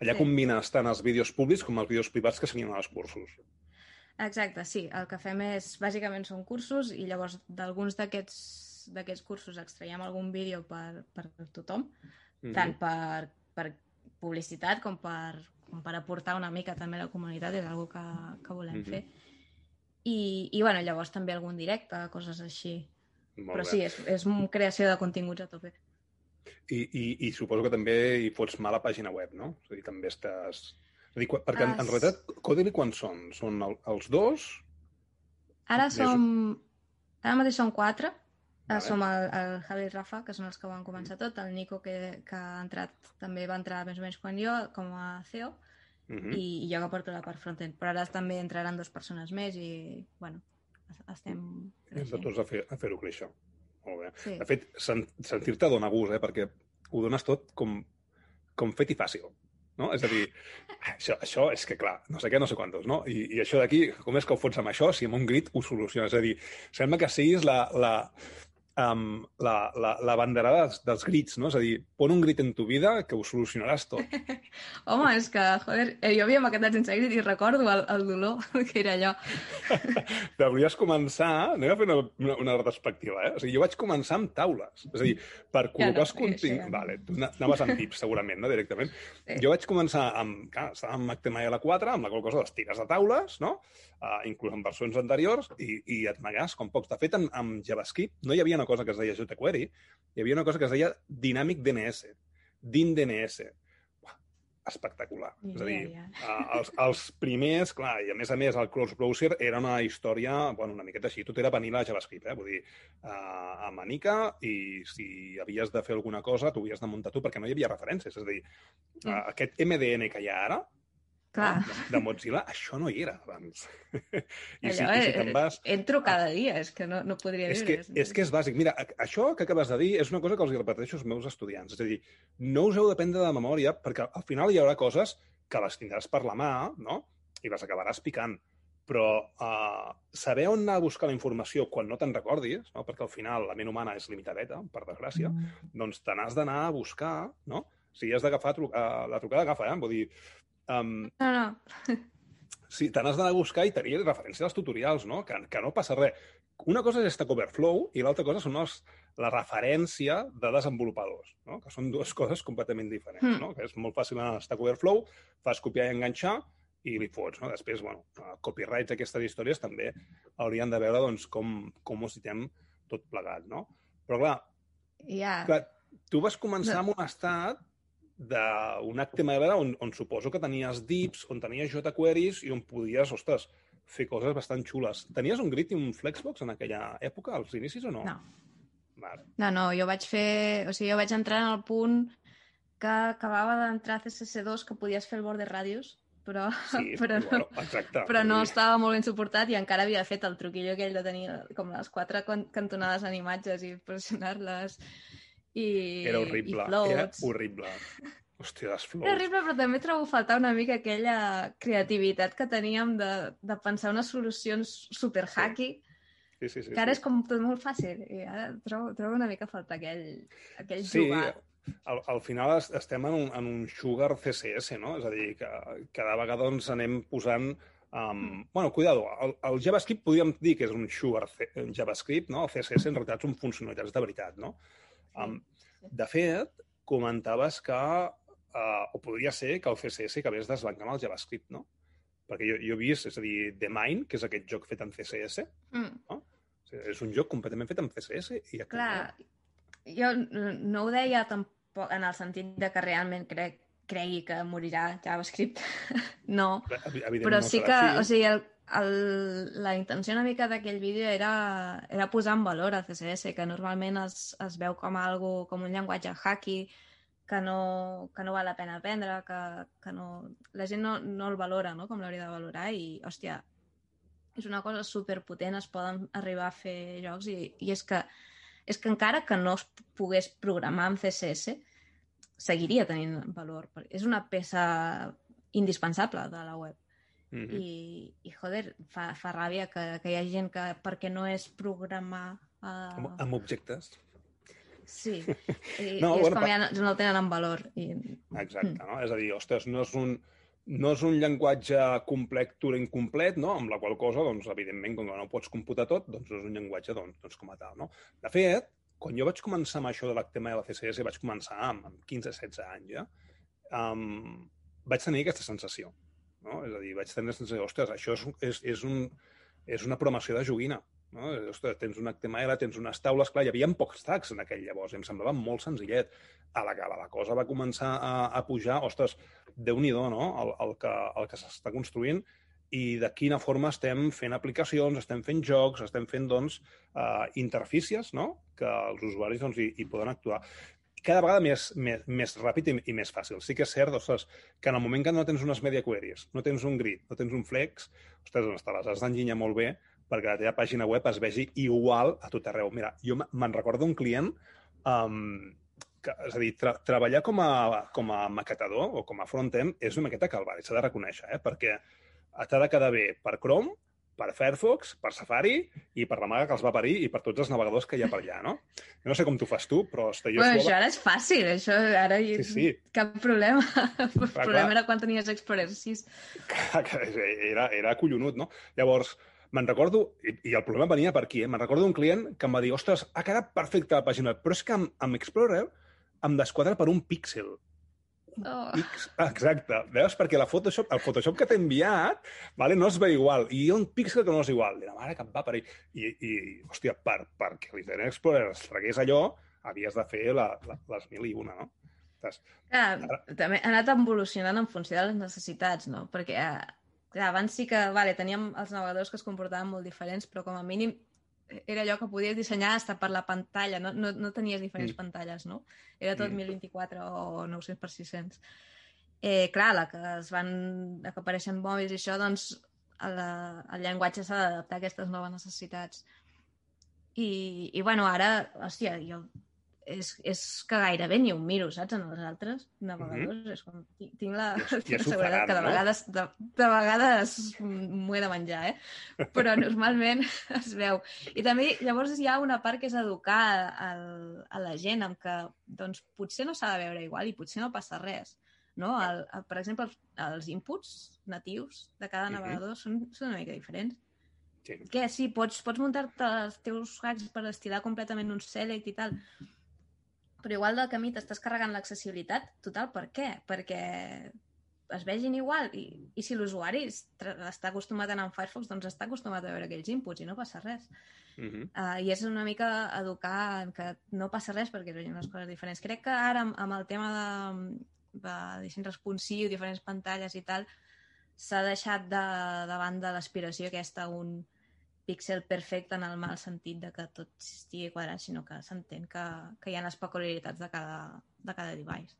Speaker 2: Allà
Speaker 1: Sí.
Speaker 2: combines tant els vídeos públics com els vídeos privats que s'anien als cursos.
Speaker 1: Exacte, sí. El que fem és, bàsicament són cursos i llavors d'alguns d'aquests cursos extraiem algun vídeo per, per tothom,
Speaker 2: Mhm.
Speaker 1: tant per, per publicitat com per, com per aportar una mica també a la comunitat, és una que, que volem
Speaker 2: Mhm.
Speaker 1: fer. I, I, bueno, llavors també algun directe, coses així.
Speaker 2: Molt
Speaker 1: Però
Speaker 2: bé.
Speaker 1: sí, és, és creació de continguts a tope.
Speaker 2: I, i, I suposo que també hi fots mal a pàgina web, no? És a dir, també estàs... És a dir, quan- perquè en, en realitat, Codeli quants són? Són el, els dos?
Speaker 1: Ara som... Ara mateix som quatre.
Speaker 2: Vale.
Speaker 1: Vale. Som el, el Javi i Rafa, que són els que van començar tot, el Nico, que, que ha entrat, també va entrar més o menys quan jo, com a CEO,
Speaker 2: Uh
Speaker 1: mm. i, i jo que porto la part frontend. Però ara també entraran dues persones més i, bueno, es- estem
Speaker 2: Entre
Speaker 1: creixent.
Speaker 2: tots a fer- a fer-ho créixer. Molt bé.
Speaker 1: Sí.
Speaker 2: De fet, sen, sentir-te dona gust, eh? perquè ho dones tot com, com fet i fàcil. No? És a dir, això, això és que, clar, no sé què, no sé quantos, no? I, i això d'aquí, com és que ho fots amb això si amb un grit ho soluciones? És a dir, sembla que siguis la, la, um, la, la, la banderada dels, dels grits, no? És a dir, pon un grit en tu vida que ho solucionaràs tot. <laughs>
Speaker 1: Home, és que, joder, eh, jo havia maquetat sense grit i recordo el, el dolor <laughs> que era allò. <laughs>
Speaker 2: Devries començar, anem a fer una, una, una retrospectiva, eh? O sigui, jo vaig començar amb taules. És a dir, per col·locar
Speaker 1: no,
Speaker 2: els continguts...
Speaker 1: ja no.
Speaker 2: Vale, tu na- anaves amb tips, segurament, no? Directament.
Speaker 1: Sí.
Speaker 2: Jo vaig començar amb... Clar, estava amb HTML4, amb la qual cosa les tires de taules, no? Uh, inclús en versions anteriors, i, i et negues com pocs. De fet, en, amb JavaScript no hi havia una cosa que es deia jQuery, hi havia una cosa que es deia Dynamic DNS, DIN DNS. Uah, espectacular.
Speaker 1: Ni
Speaker 2: És a dir,
Speaker 1: idea,
Speaker 2: uh, els, els primers, clar, i a més a més el cross browser era una història, bueno, una miqueta així, tot era vanilla JavaScript, eh? vull dir, uh, a manica, i si havies de fer alguna cosa, t'ho havies de muntar tu, perquè no hi havia referències. És a dir, uh,
Speaker 1: Mm.
Speaker 2: aquest MDN que hi ha ara,
Speaker 1: Clar,
Speaker 2: de, Mozilla, això no hi era abans. I si,
Speaker 1: allò,
Speaker 2: i si
Speaker 1: eh,
Speaker 2: te'n vas...
Speaker 1: entro cada dia, és que no, no podria
Speaker 2: És que,
Speaker 1: viure.
Speaker 2: és que és bàsic. Mira, això que acabes de dir és una cosa que els repeteixo als meus estudiants. És a dir, no us heu de prendre de memòria perquè al final hi haurà coses que les tindràs per la mà, no? I les acabaràs picant. Però uh, saber on anar a buscar la informació quan no te'n recordis, no? perquè al final la ment humana és limitadeta, per desgràcia, doncs te n'has d'anar a buscar, no? Si has d'agafar uh, la trucada, agafa, eh? Vull dir, um,
Speaker 1: No, no,
Speaker 2: Sí, te n'has d'anar a buscar i tenir referència als tutorials, no? Que, que no passa res. Una cosa és Stack Overflow i l'altra cosa són els, la referència de desenvolupadors, no? que són dues <laughs> coses completament diferents.
Speaker 1: Mm.
Speaker 2: No? Que és molt fàcil anar a Stack Overflow, fas copiar i enganxar i li fots. No? Després, bueno, copyrights d'aquestes històries també haurien de veure doncs, com, com ho citem tot plegat. No? Però clar,
Speaker 1: ja...
Speaker 2: Clar, tu vas començar
Speaker 1: No.
Speaker 2: amb un estat d'un HTML on, on suposo que tenies dips, on tenies jQueries i on podies, ostres, fer coses bastant xules. Tenies un grid i un flexbox en aquella època, als inicis o no?
Speaker 1: No.
Speaker 2: Vale.
Speaker 1: No, no, jo vaig fer... O sigui, jo vaig entrar en el punt que acabava d'entrar a CSS2 que podies fer el border radius, però,
Speaker 2: Sí, <laughs>
Speaker 1: però, no,
Speaker 2: bueno, exacte.
Speaker 1: però no estava molt ben suportat i encara havia fet el truquillo aquell de tenir com les quatre can- cantonades en imatges i pressionar-les i,
Speaker 2: Era horrible,
Speaker 1: i floats.
Speaker 2: era horrible. Hòstia, les flows.
Speaker 1: Era horrible, però també trobo faltar una mica aquella creativitat que teníem de, de pensar unes solucions super hacky,
Speaker 2: Sí, sí, sí.
Speaker 1: que ara
Speaker 2: sí.
Speaker 1: és com tot molt fàcil. I ara trobo, trobo una mica a faltar aquell, aquell
Speaker 2: Sí,
Speaker 1: jugar.
Speaker 2: al, al final es- estem en un, en un sugar CSS, no? És a dir, que cada vegada ens anem posant... Um, bueno, cuidado, el, el JavaScript podríem dir que és un sugar C, JavaScript, no? El CSS en realitat són funcionalitats de veritat, no? Um, de fet, comentaves que, uh, o podria ser que el CSS acabés desbancant el JavaScript, no? Perquè jo, jo he vist, és a dir, The Mine, que és aquest joc fet en CSS,
Speaker 1: Mm.
Speaker 2: o sigui, és un joc completament fet en CSS i ja
Speaker 1: Clar, jo n- no ho deia tampoc en el sentit de que realment crec, cregui que morirà JavaScript. <laughs> no, però
Speaker 2: no
Speaker 1: sí que,
Speaker 2: així.
Speaker 1: o sigui, el, el, la intenció una mica d'aquell vídeo era, era posar en valor el CSS, que normalment es, es veu com algo, com un llenguatge hacky, que no, que no val la pena aprendre, que, que no, la gent no, no el valora no? com l'hauria de valorar i, hòstia, és una cosa superpotent, es poden arribar a fer jocs i, i és, que, és que encara que no es pogués programar amb CSS, seguiria tenint valor. És una peça indispensable de la web.
Speaker 2: Mm -hmm.
Speaker 1: I, i joder, fa, fa ràbia que, que hi ha gent que perquè no és programar... Uh...
Speaker 2: Amb, amb objectes.
Speaker 1: Sí, <laughs> i,
Speaker 2: No,
Speaker 1: i és
Speaker 2: bueno,
Speaker 1: com ja no, no el tenen en valor. I...
Speaker 2: Exacte, no? És a dir, ostres, no és un, no és un llenguatge complet, Turing complet, no? amb la qual cosa, doncs, evidentment, com que no pots computar tot, doncs no és un llenguatge doncs, doncs com a tal. No? De fet, quan jo vaig començar amb això de la tema de la CSS, vaig començar amb, amb 15-16 anys ja, um, vaig tenir aquesta sensació. No? És a dir, vaig tenir la sensació, ostres, això és, és, és, un, és una programació de joguina. No? Ostres, tens un HTML, tens unes taules, clar, hi havia pocs tags en aquell llavors, em semblava molt senzillet. A la que la cosa va començar a, a pujar, ostres, déu nhi no? El, el que, el que s'està construint i de quina forma estem fent aplicacions, estem fent jocs, estem fent, doncs, uh, interfícies, no?, que els usuaris doncs, hi, hi poden actuar cada vegada més, més, més ràpid i, i més fàcil. Sí que és cert, ostres, que en el moment que no tens unes media queries, no tens un grid, no tens un flex, ostres, doncs te les has d'enginyar molt bé perquè la teva pàgina web es vegi igual a tot arreu. Mira, jo me- me'n recordo un client um, que, és a dir, tra treballar com a, com a maquetador o com a front-end és una maqueta calvari, s'ha de reconèixer, eh? perquè t'ha de quedar bé per Chrome, per Firefox, per Safari i per la maga que els va parir i per tots els navegadors que hi ha per allà, no? Jo no sé com tu fas tu, però
Speaker 1: Bueno,
Speaker 2: suava-
Speaker 1: això ara és fàcil, això ara hi...
Speaker 2: Sí, sí.
Speaker 1: cap problema. <laughs> El
Speaker 2: clar.
Speaker 1: problema era quan tenies Explorer 6.
Speaker 2: que, que era, era collonut, no? Llavors, me'n recordo, i, i el problema venia per aquí, eh? me'n recordo un client que em va dir, ostres, ha quedat perfecta la pàgina però és que amb, amb Explorer em desquadra per un píxel.
Speaker 1: Oh.
Speaker 2: X, exacte. Veus? Perquè la Photoshop, el Photoshop que t'he enviat vale, no es ve igual. I hi ha un píxel que no és igual. I la mare que em va parir. I, i hòstia, per, perquè l'Internet Explorer es tragués allò, havies de fer la, la, les mil i una, no? Saps?
Speaker 1: Clar, també ha anat evolucionant en funció de les necessitats, no? Perquè eh, clar, abans sí que vale, teníem els navegadors que es comportaven molt diferents, però com a mínim era allò que podies dissenyar hasta per la pantalla, no, no, no tenies diferents
Speaker 2: Mm.
Speaker 1: pantalles, no? Era tot
Speaker 2: Mm.
Speaker 1: mm. 1024 o 900 per 600. Eh, clar, la que es van la que apareixen mòbils i això, doncs el, el llenguatge s'ha d'adaptar a aquestes noves necessitats. I, i bueno, ara, hòstia, jo és, és que gairebé ni ho miro, saps, en els altres navegadors. Mm -hmm. És com, tinc, la,
Speaker 2: Ja-
Speaker 1: la seguretat que de
Speaker 2: no?
Speaker 1: vegades, de, de vegades m'ho he de menjar, eh? Però normalment <laughs> es veu. I també llavors hi ha una part que és educar el, a la gent amb que doncs, potser no s'ha de veure igual i potser no passa res. No? El, el, per exemple, els, els inputs natius de cada
Speaker 2: Mhm.
Speaker 1: navegador són, són una mica diferents.
Speaker 2: Sí.
Speaker 1: Que sí, pots, pots muntar-te els teus hacks per estilar completament un select i tal, però igual del camí t'estàs carregant l'accessibilitat total. Per què? Perquè es vegin igual i, i si l'usuari està acostumat a anar amb Firefox, doncs està acostumat a veure aquells inputs i no passa res.
Speaker 2: Mm -hmm.
Speaker 1: Uh, I és una mica educar que no passa res perquè es vegin les coses diferents. Crec que ara amb, amb el tema de, de disseny responsiu, diferents pantalles i tal, s'ha deixat de, de banda l'aspiració aquesta a un píxel perfecte en el mal sentit de que tot estigui quadrat, sinó que s'entén que, que hi ha les peculiaritats de cada, de cada device.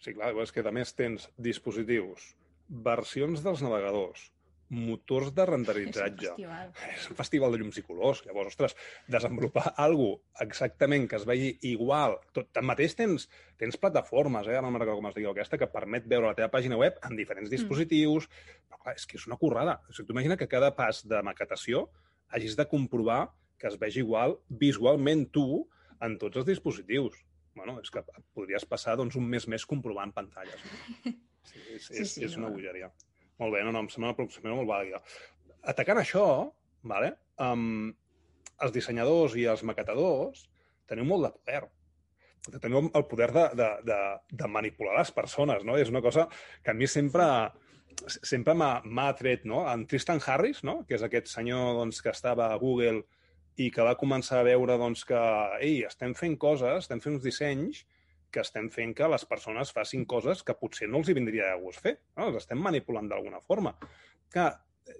Speaker 2: Sí, clar, és que a més tens dispositius, versions dels navegadors, motors de <laughs>
Speaker 1: És un
Speaker 2: renderitzatge,
Speaker 1: festival.
Speaker 2: és un festival de llums i colors. Llavors, ostres, desenvolupar alguna exactament que es vegi igual. Tot, tanmateix tens, tens plataformes, eh? ara no com es diu aquesta, que permet veure la teva pàgina web en diferents dispositius. Mm. Però clar, és que és una currada. O sigui, tu imagina que cada pas de maquetació hagis de comprovar que es vegi igual visualment tu en tots els dispositius. Bueno, és que podries passar doncs, un mes més comprovant pantalles. No? <laughs> Sí, és,
Speaker 1: Sí,
Speaker 2: és,
Speaker 1: sí,
Speaker 2: és una
Speaker 1: no.
Speaker 2: bogeria. Molt bé, no, no, em sembla una aproximació molt vàlida. Atacant això, vale, um, els dissenyadors i els maquetadors teniu molt de poder. Teniu el poder de, de, de, de manipular les persones, no? És una cosa que a mi sempre sempre m'ha atret, no? En Tristan Harris, no? que és aquest senyor doncs, que estava a Google i que va començar a veure doncs, que ei, estem fent coses, estem fent uns dissenys que estem fent que les persones facin coses que potser no els hi vindria de gust fer. No? Els estem manipulant d'alguna forma. Que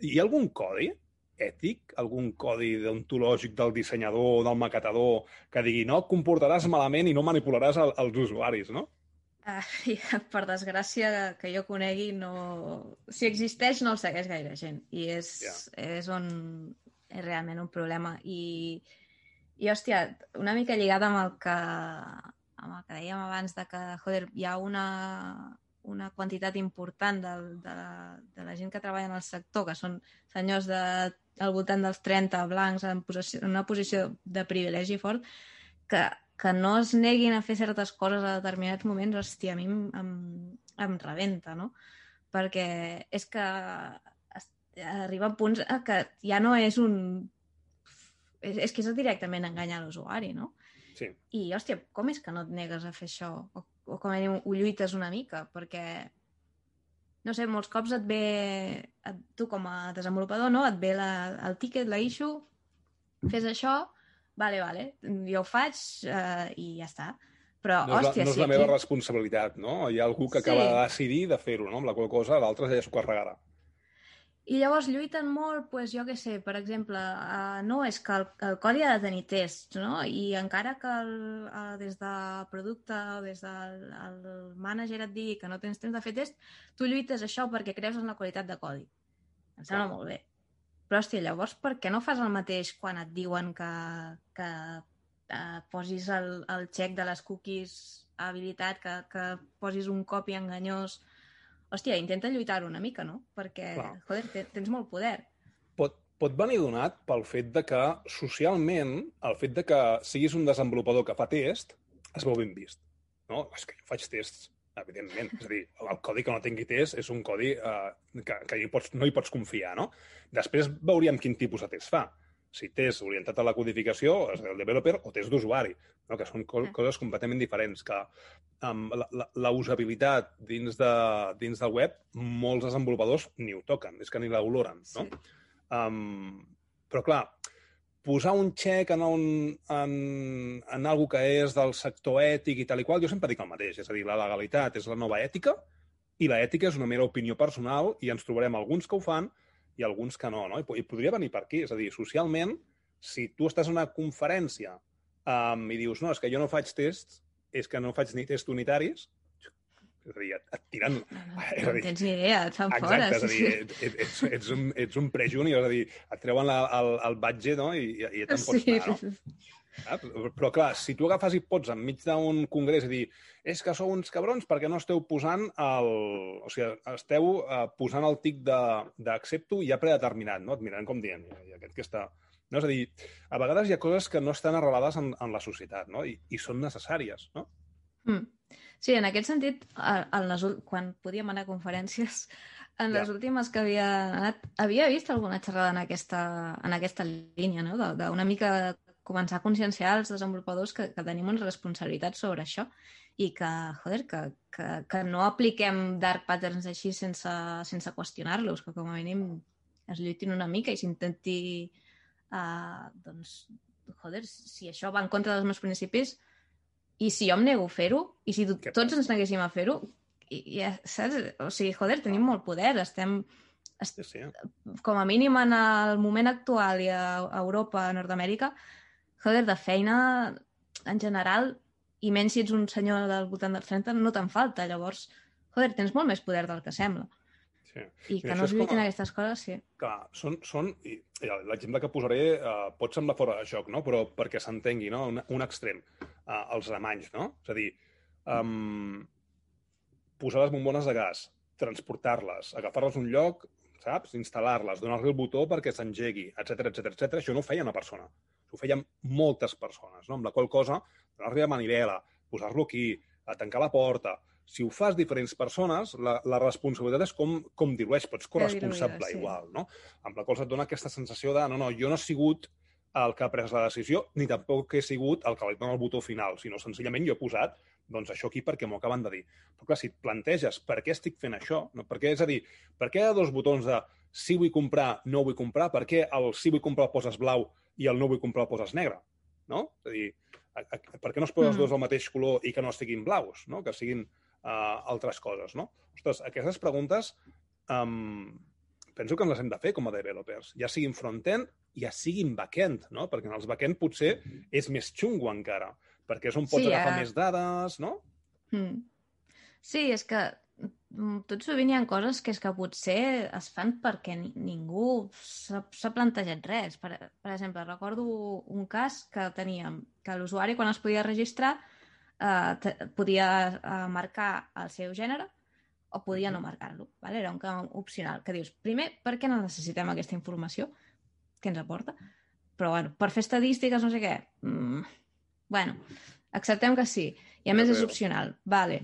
Speaker 2: hi ha algun codi ètic, algun codi deontològic del dissenyador o del maquetador que digui no et comportaràs malament i no manipularàs el, els usuaris, no?
Speaker 1: I, <laughs> per desgràcia, que jo conegui, no... si existeix no el segueix gaire gent. I és,
Speaker 2: Ja.
Speaker 1: és on és realment un problema. I, i hòstia, una mica lligada amb el que amb el que dèiem abans de que, joder, hi ha una, una quantitat important de, de, la, de la gent que treballa en el sector, que són senyors de, al voltant dels 30 blancs en, posició, en una posició de privilegi fort, que, que no es neguin a fer certes coses a determinats moments, hòstia, a mi em, em, em rebenta, no? Perquè és que arriba a punts que ja no és un... És, és que és directament enganyar l'usuari, no?
Speaker 2: Sí.
Speaker 1: I, hòstia, com és que no et negues a fer això? O, o com a mínim ho lluites una mica? Perquè, no sé, molts cops et ve, et, tu com a desenvolupador, no? Et ve la, el tiquet, la issue, fes això, vale, vale, jo ho faig uh, i ja està. Però,
Speaker 2: no és la,
Speaker 1: hòstia,
Speaker 2: no és la
Speaker 1: aquí...
Speaker 2: meva responsabilitat, no? Hi ha algú que
Speaker 1: Sí.
Speaker 2: acaba de decidir de fer-ho, no? Amb la qual cosa l'altre ja es carregarà.
Speaker 1: I llavors lluiten molt, pues, jo què sé, per exemple, uh, no, és que el, el codi ha de tenir tests, no? I encara que el, uh, des de producte o des del el manager et digui que no tens temps de fer test, tu lluites això perquè creus en la qualitat de codi. Em sembla
Speaker 2: Clar.
Speaker 1: molt bé. Però, hòstia, llavors per què no fas el mateix quan et diuen que, que uh, posis el, el check de les cookies habilitat, que, que posis un copy enganyós hòstia, intenta lluitar una mica, no? Perquè,
Speaker 2: Clar.
Speaker 1: joder, te- tens molt poder.
Speaker 2: Pot, pot venir donat pel fet de que socialment, el fet de que siguis un desenvolupador que fa test, es veu ben vist. No? És que jo faig tests, evidentment. És a dir, el codi que no tingui test és un codi eh, que, que hi pots, no hi pots confiar, no? Després veuríem quin tipus de test fa. Si test orientat a la codificació, és el developer, o test d'usuari, no? que són co
Speaker 1: Mm.
Speaker 2: coses completament diferents, que um, la, la, la usabilitat dins, de, dins del web, molts desenvolupadors ni ho toquen, és que ni l'oloren, no?
Speaker 1: Sí.
Speaker 2: Um, però, clar, posar un xec en, un, en, en algo que és del sector ètic i tal i qual, jo sempre dic el mateix. És a dir, la legalitat és la nova ètica i la ètica és una mera opinió personal i ens trobarem alguns que ho fan i alguns que no. no? I, I podria venir per aquí. És a dir, socialment, si tu estàs en una conferència um, i dius, no, és que jo no faig tests, és que no faig ni tests unitaris, és a dir, et, et tiren...
Speaker 1: No, no, <laughs> no
Speaker 2: dir,
Speaker 1: en tens ni idea, et fan
Speaker 2: Exacte,
Speaker 1: fora.
Speaker 2: és a dir,
Speaker 1: sí.
Speaker 2: ets, ets, ets, un, ets un prejunior, és a dir, et treuen la, el, el badge no? i, i, i te'n pots
Speaker 1: Sí,
Speaker 2: anar, no? Però, clar, si tu agafes i pots enmig d'un congrés i dir és que sou uns cabrons perquè no esteu posant el... O sigui, esteu uh, posant el tic de- d'accepto ja predeterminat, no? Et miraran com dient, i aquest que està... No? És a dir, a vegades hi ha coses que no estan arrelades en, en la societat, no? I, i són necessàries, no?
Speaker 1: Mm. Sí, en aquest sentit, en les, quan podíem anar a conferències, <laughs> en les
Speaker 2: Ja.
Speaker 1: últimes que havia anat, havia vist alguna xerrada en aquesta, en aquesta línia, no? De- d'una mica començar a conscienciar els desenvolupadors que, que tenim una responsabilitat sobre això i que, joder, que, que, que no apliquem dark patterns així sense, sense qüestionar-los, que com a mínim es lluitin una mica i s'intenti uh, doncs, joder, si això va en contra dels meus principis i si jo em nego a fer-ho i si tots ens neguéssim a fer-ho i, i, saps? O sigui, joder, tenim molt poder, estem
Speaker 2: Sí, sí.
Speaker 1: com a mínim en el moment actual i a Europa, a Nord-Amèrica, joder, de feina en general, i menys si ets un senyor del voltant dels 30, no te'n falta. Llavors, joder, tens molt més poder del que sembla.
Speaker 2: sí.
Speaker 1: I que
Speaker 2: això
Speaker 1: no es lluitin
Speaker 2: com a-
Speaker 1: aquestes coses, sí.
Speaker 2: Clar, són, són i, i l'exemple que posaré uh, pot semblar fora de joc, no? però perquè s'entengui, no? un, un extrem, uh, els remanys, no? És a dir, um, posar les bombones de gas, transportar-les, agafar-les a un lloc, saps? Instal·lar-les, donar-li el botó perquè s'engegui, etc etc etc. Això no ho feia una persona, ho feien moltes persones, no? amb la qual cosa donar-li la manivela, posar-lo aquí, a tancar la porta... Si ho fas diferents persones, la, la responsabilitat és com, com dilueix, però ets corresponsable
Speaker 1: diluïda, sí.
Speaker 2: igual, no? Amb la qual cosa et dona aquesta sensació de no, no, jo no he sigut el que ha pres la decisió, ni tampoc he sigut el que li dona el botó final, sinó senzillament jo he posat doncs això aquí perquè m'ho acaben de dir. Però clar, si et planteges per què estic fent això, no? per què, és a dir, per què hi ha dos botons de si vull comprar, no vull comprar, per què el si vull comprar el poses blau i el no vull comprar el poses negre? No? És a dir, a, a, per què no es posen els
Speaker 1: Mm.
Speaker 2: dos del mateix color i que no estiguin blaus, no? que siguin uh, altres coses, no? Ostres, aquestes preguntes um, penso que ens les hem de fer com a developers, ja siguin front-end, ja siguin back-end, no? Perquè en els back-end potser és més xungo encara, perquè és on pots
Speaker 1: Sí,
Speaker 2: agafar
Speaker 1: eh,
Speaker 2: més dades, no?
Speaker 1: Mm. Sí, és que mm, tot sovint hi ha coses que és que potser es fan perquè ni, ningú s'ha s'ha plantejat res. Per, per exemple, recordo un cas que teníem, que l'usuari quan es podia registrar eh, podia eh, marcar el seu gènere o podia no marcar-lo. ¿vale? Era un camp opcional. Que dius, primer, per què no necessitem aquesta informació? Què ens aporta? Però, bueno, per fer estadístiques, no sé què. Mm, bueno, acceptem que sí. I a més és opcional. Vale.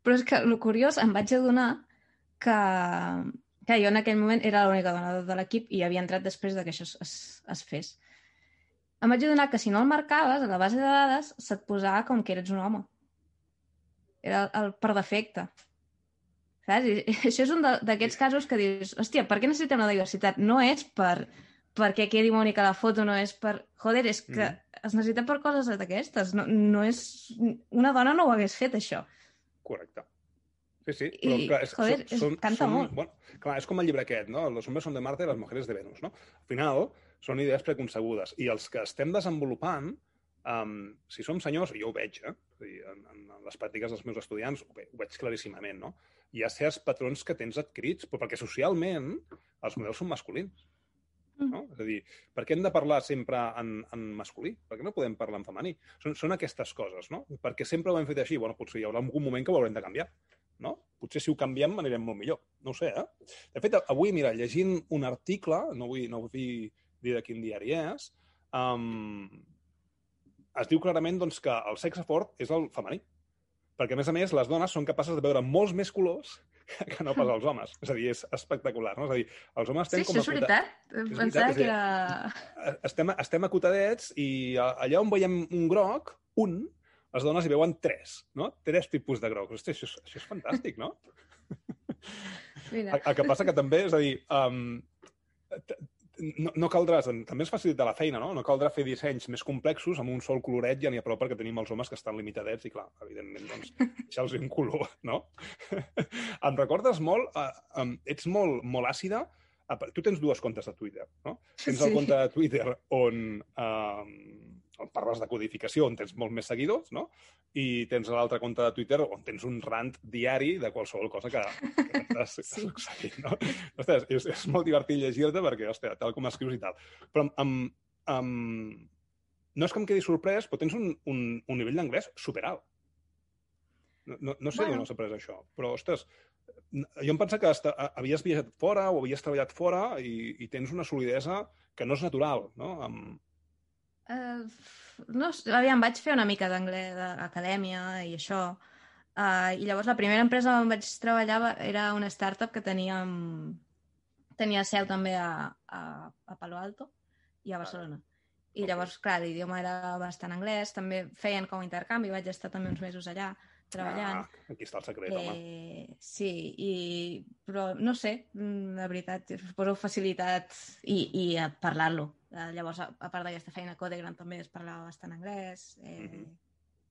Speaker 1: Però és que el curiós, em vaig adonar que, que jo en aquell moment era l'única dona de l'equip i havia entrat després de que això es, es, es fes. Em vaig adonar que si no el marcaves a la base de dades se't posava com que eres un home. Era el, el per defecte. Saps? I, i <laughs> això és un d'aquests casos que dius, hòstia, per què necessitem la diversitat? No és per perquè quedi bonica la foto, no és per... Joder, és que mm. es necessita per coses d'aquestes. No, no és... Una dona no ho hagués fet, això.
Speaker 2: Correcte. Sí, sí, però
Speaker 1: I,
Speaker 2: clar, és,
Speaker 1: joder,
Speaker 2: són,
Speaker 1: és, canta
Speaker 2: són,
Speaker 1: molt.
Speaker 2: Bueno, clar, és com el llibre aquest, no? Los hombres son de Marte i les mujeres de Venus, no? Al final, són idees preconcebudes. I els que estem desenvolupant, um, si som senyors, jo ho veig, eh? Dir, en, en les pràctiques dels meus estudiants ho, ve, ho veig claríssimament, no? Hi ha certs patrons que tens adquirits, però perquè socialment els models són masculins. No? És a dir, per què hem de parlar sempre en, en masculí? Per què no podem parlar en femení? Són, són aquestes coses, no? Perquè sempre ho hem fet així. Bueno, potser hi haurà algun moment que ho haurem de canviar. No? Potser si ho canviem anirem molt millor. No sé, eh? De fet, avui, mira, llegint un article, no vull, no vull dir de quin diari és, um, es diu clarament doncs, que el sexe fort és el femení. Perquè, a més a més, les dones són capaces de veure molts més colors <laughs> que no pas els homes. És a dir, és espectacular, no? És a dir, els homes estem
Speaker 1: sí,
Speaker 2: com
Speaker 1: això és veritat.
Speaker 2: És
Speaker 1: Pensava
Speaker 2: veritat,
Speaker 1: que
Speaker 2: és
Speaker 1: era...
Speaker 2: Estem, estem acotadets i allà on veiem un groc, un, les dones hi veuen tres, no? Tres tipus de grocs. Hosti, això, és, això és fantàstic, no?
Speaker 1: Mira.
Speaker 2: El, el que passa que també, és a dir, um, no, no caldrà, també ens facilita la feina, no? No caldrà fer dissenys més complexos amb un sol coloret, ja n'hi ha prou perquè tenim els homes que estan limitadets i, clar, evidentment, doncs, <laughs> deixar-los un color, no? <laughs> em recordes molt, uh, um, ets molt, molt àcida, tu tens dues comptes de Twitter, no? Tens el
Speaker 1: Sí.
Speaker 2: compte de Twitter on, um, on parles de codificació, on tens molt més seguidors, no? I tens l'altre compte de Twitter on tens un rant diari de qualsevol cosa que, que t'estàs <laughs>
Speaker 1: Sí.
Speaker 2: succeint, no? Ostres, és, és molt divertit llegir-te perquè, ostres, tal com escrius i tal. Però amb, amb... no és que em quedi sorprès, però tens un, un, un nivell d'anglès superalt. No, no, no sé
Speaker 1: Bueno.
Speaker 2: d'on has après això, però, ostres, jo em pensa que hasta, havies viatjat fora o havies treballat fora i, i tens una solidesa que no és natural, no? Amb...
Speaker 1: Uh, no, aviam, vaig fer una mica d'anglès d'acadèmia i això. Uh, I llavors la primera empresa on vaig treballar era una startup que tenia, tenia seu també a, a, a Palo Alto i a Barcelona. I llavors, clar, l'idioma era bastant anglès, també feien com a intercanvi, vaig estar també uns mesos allà treballant.
Speaker 2: Ah, aquí està el secret, home.
Speaker 1: Eh, sí, i, però no sé, mm, la veritat, suposo facilitat i, i a parlar-lo. Eh, llavors, a, a part d'aquesta feina Codegram també es parlava bastant anglès. Eh,
Speaker 2: Mhm.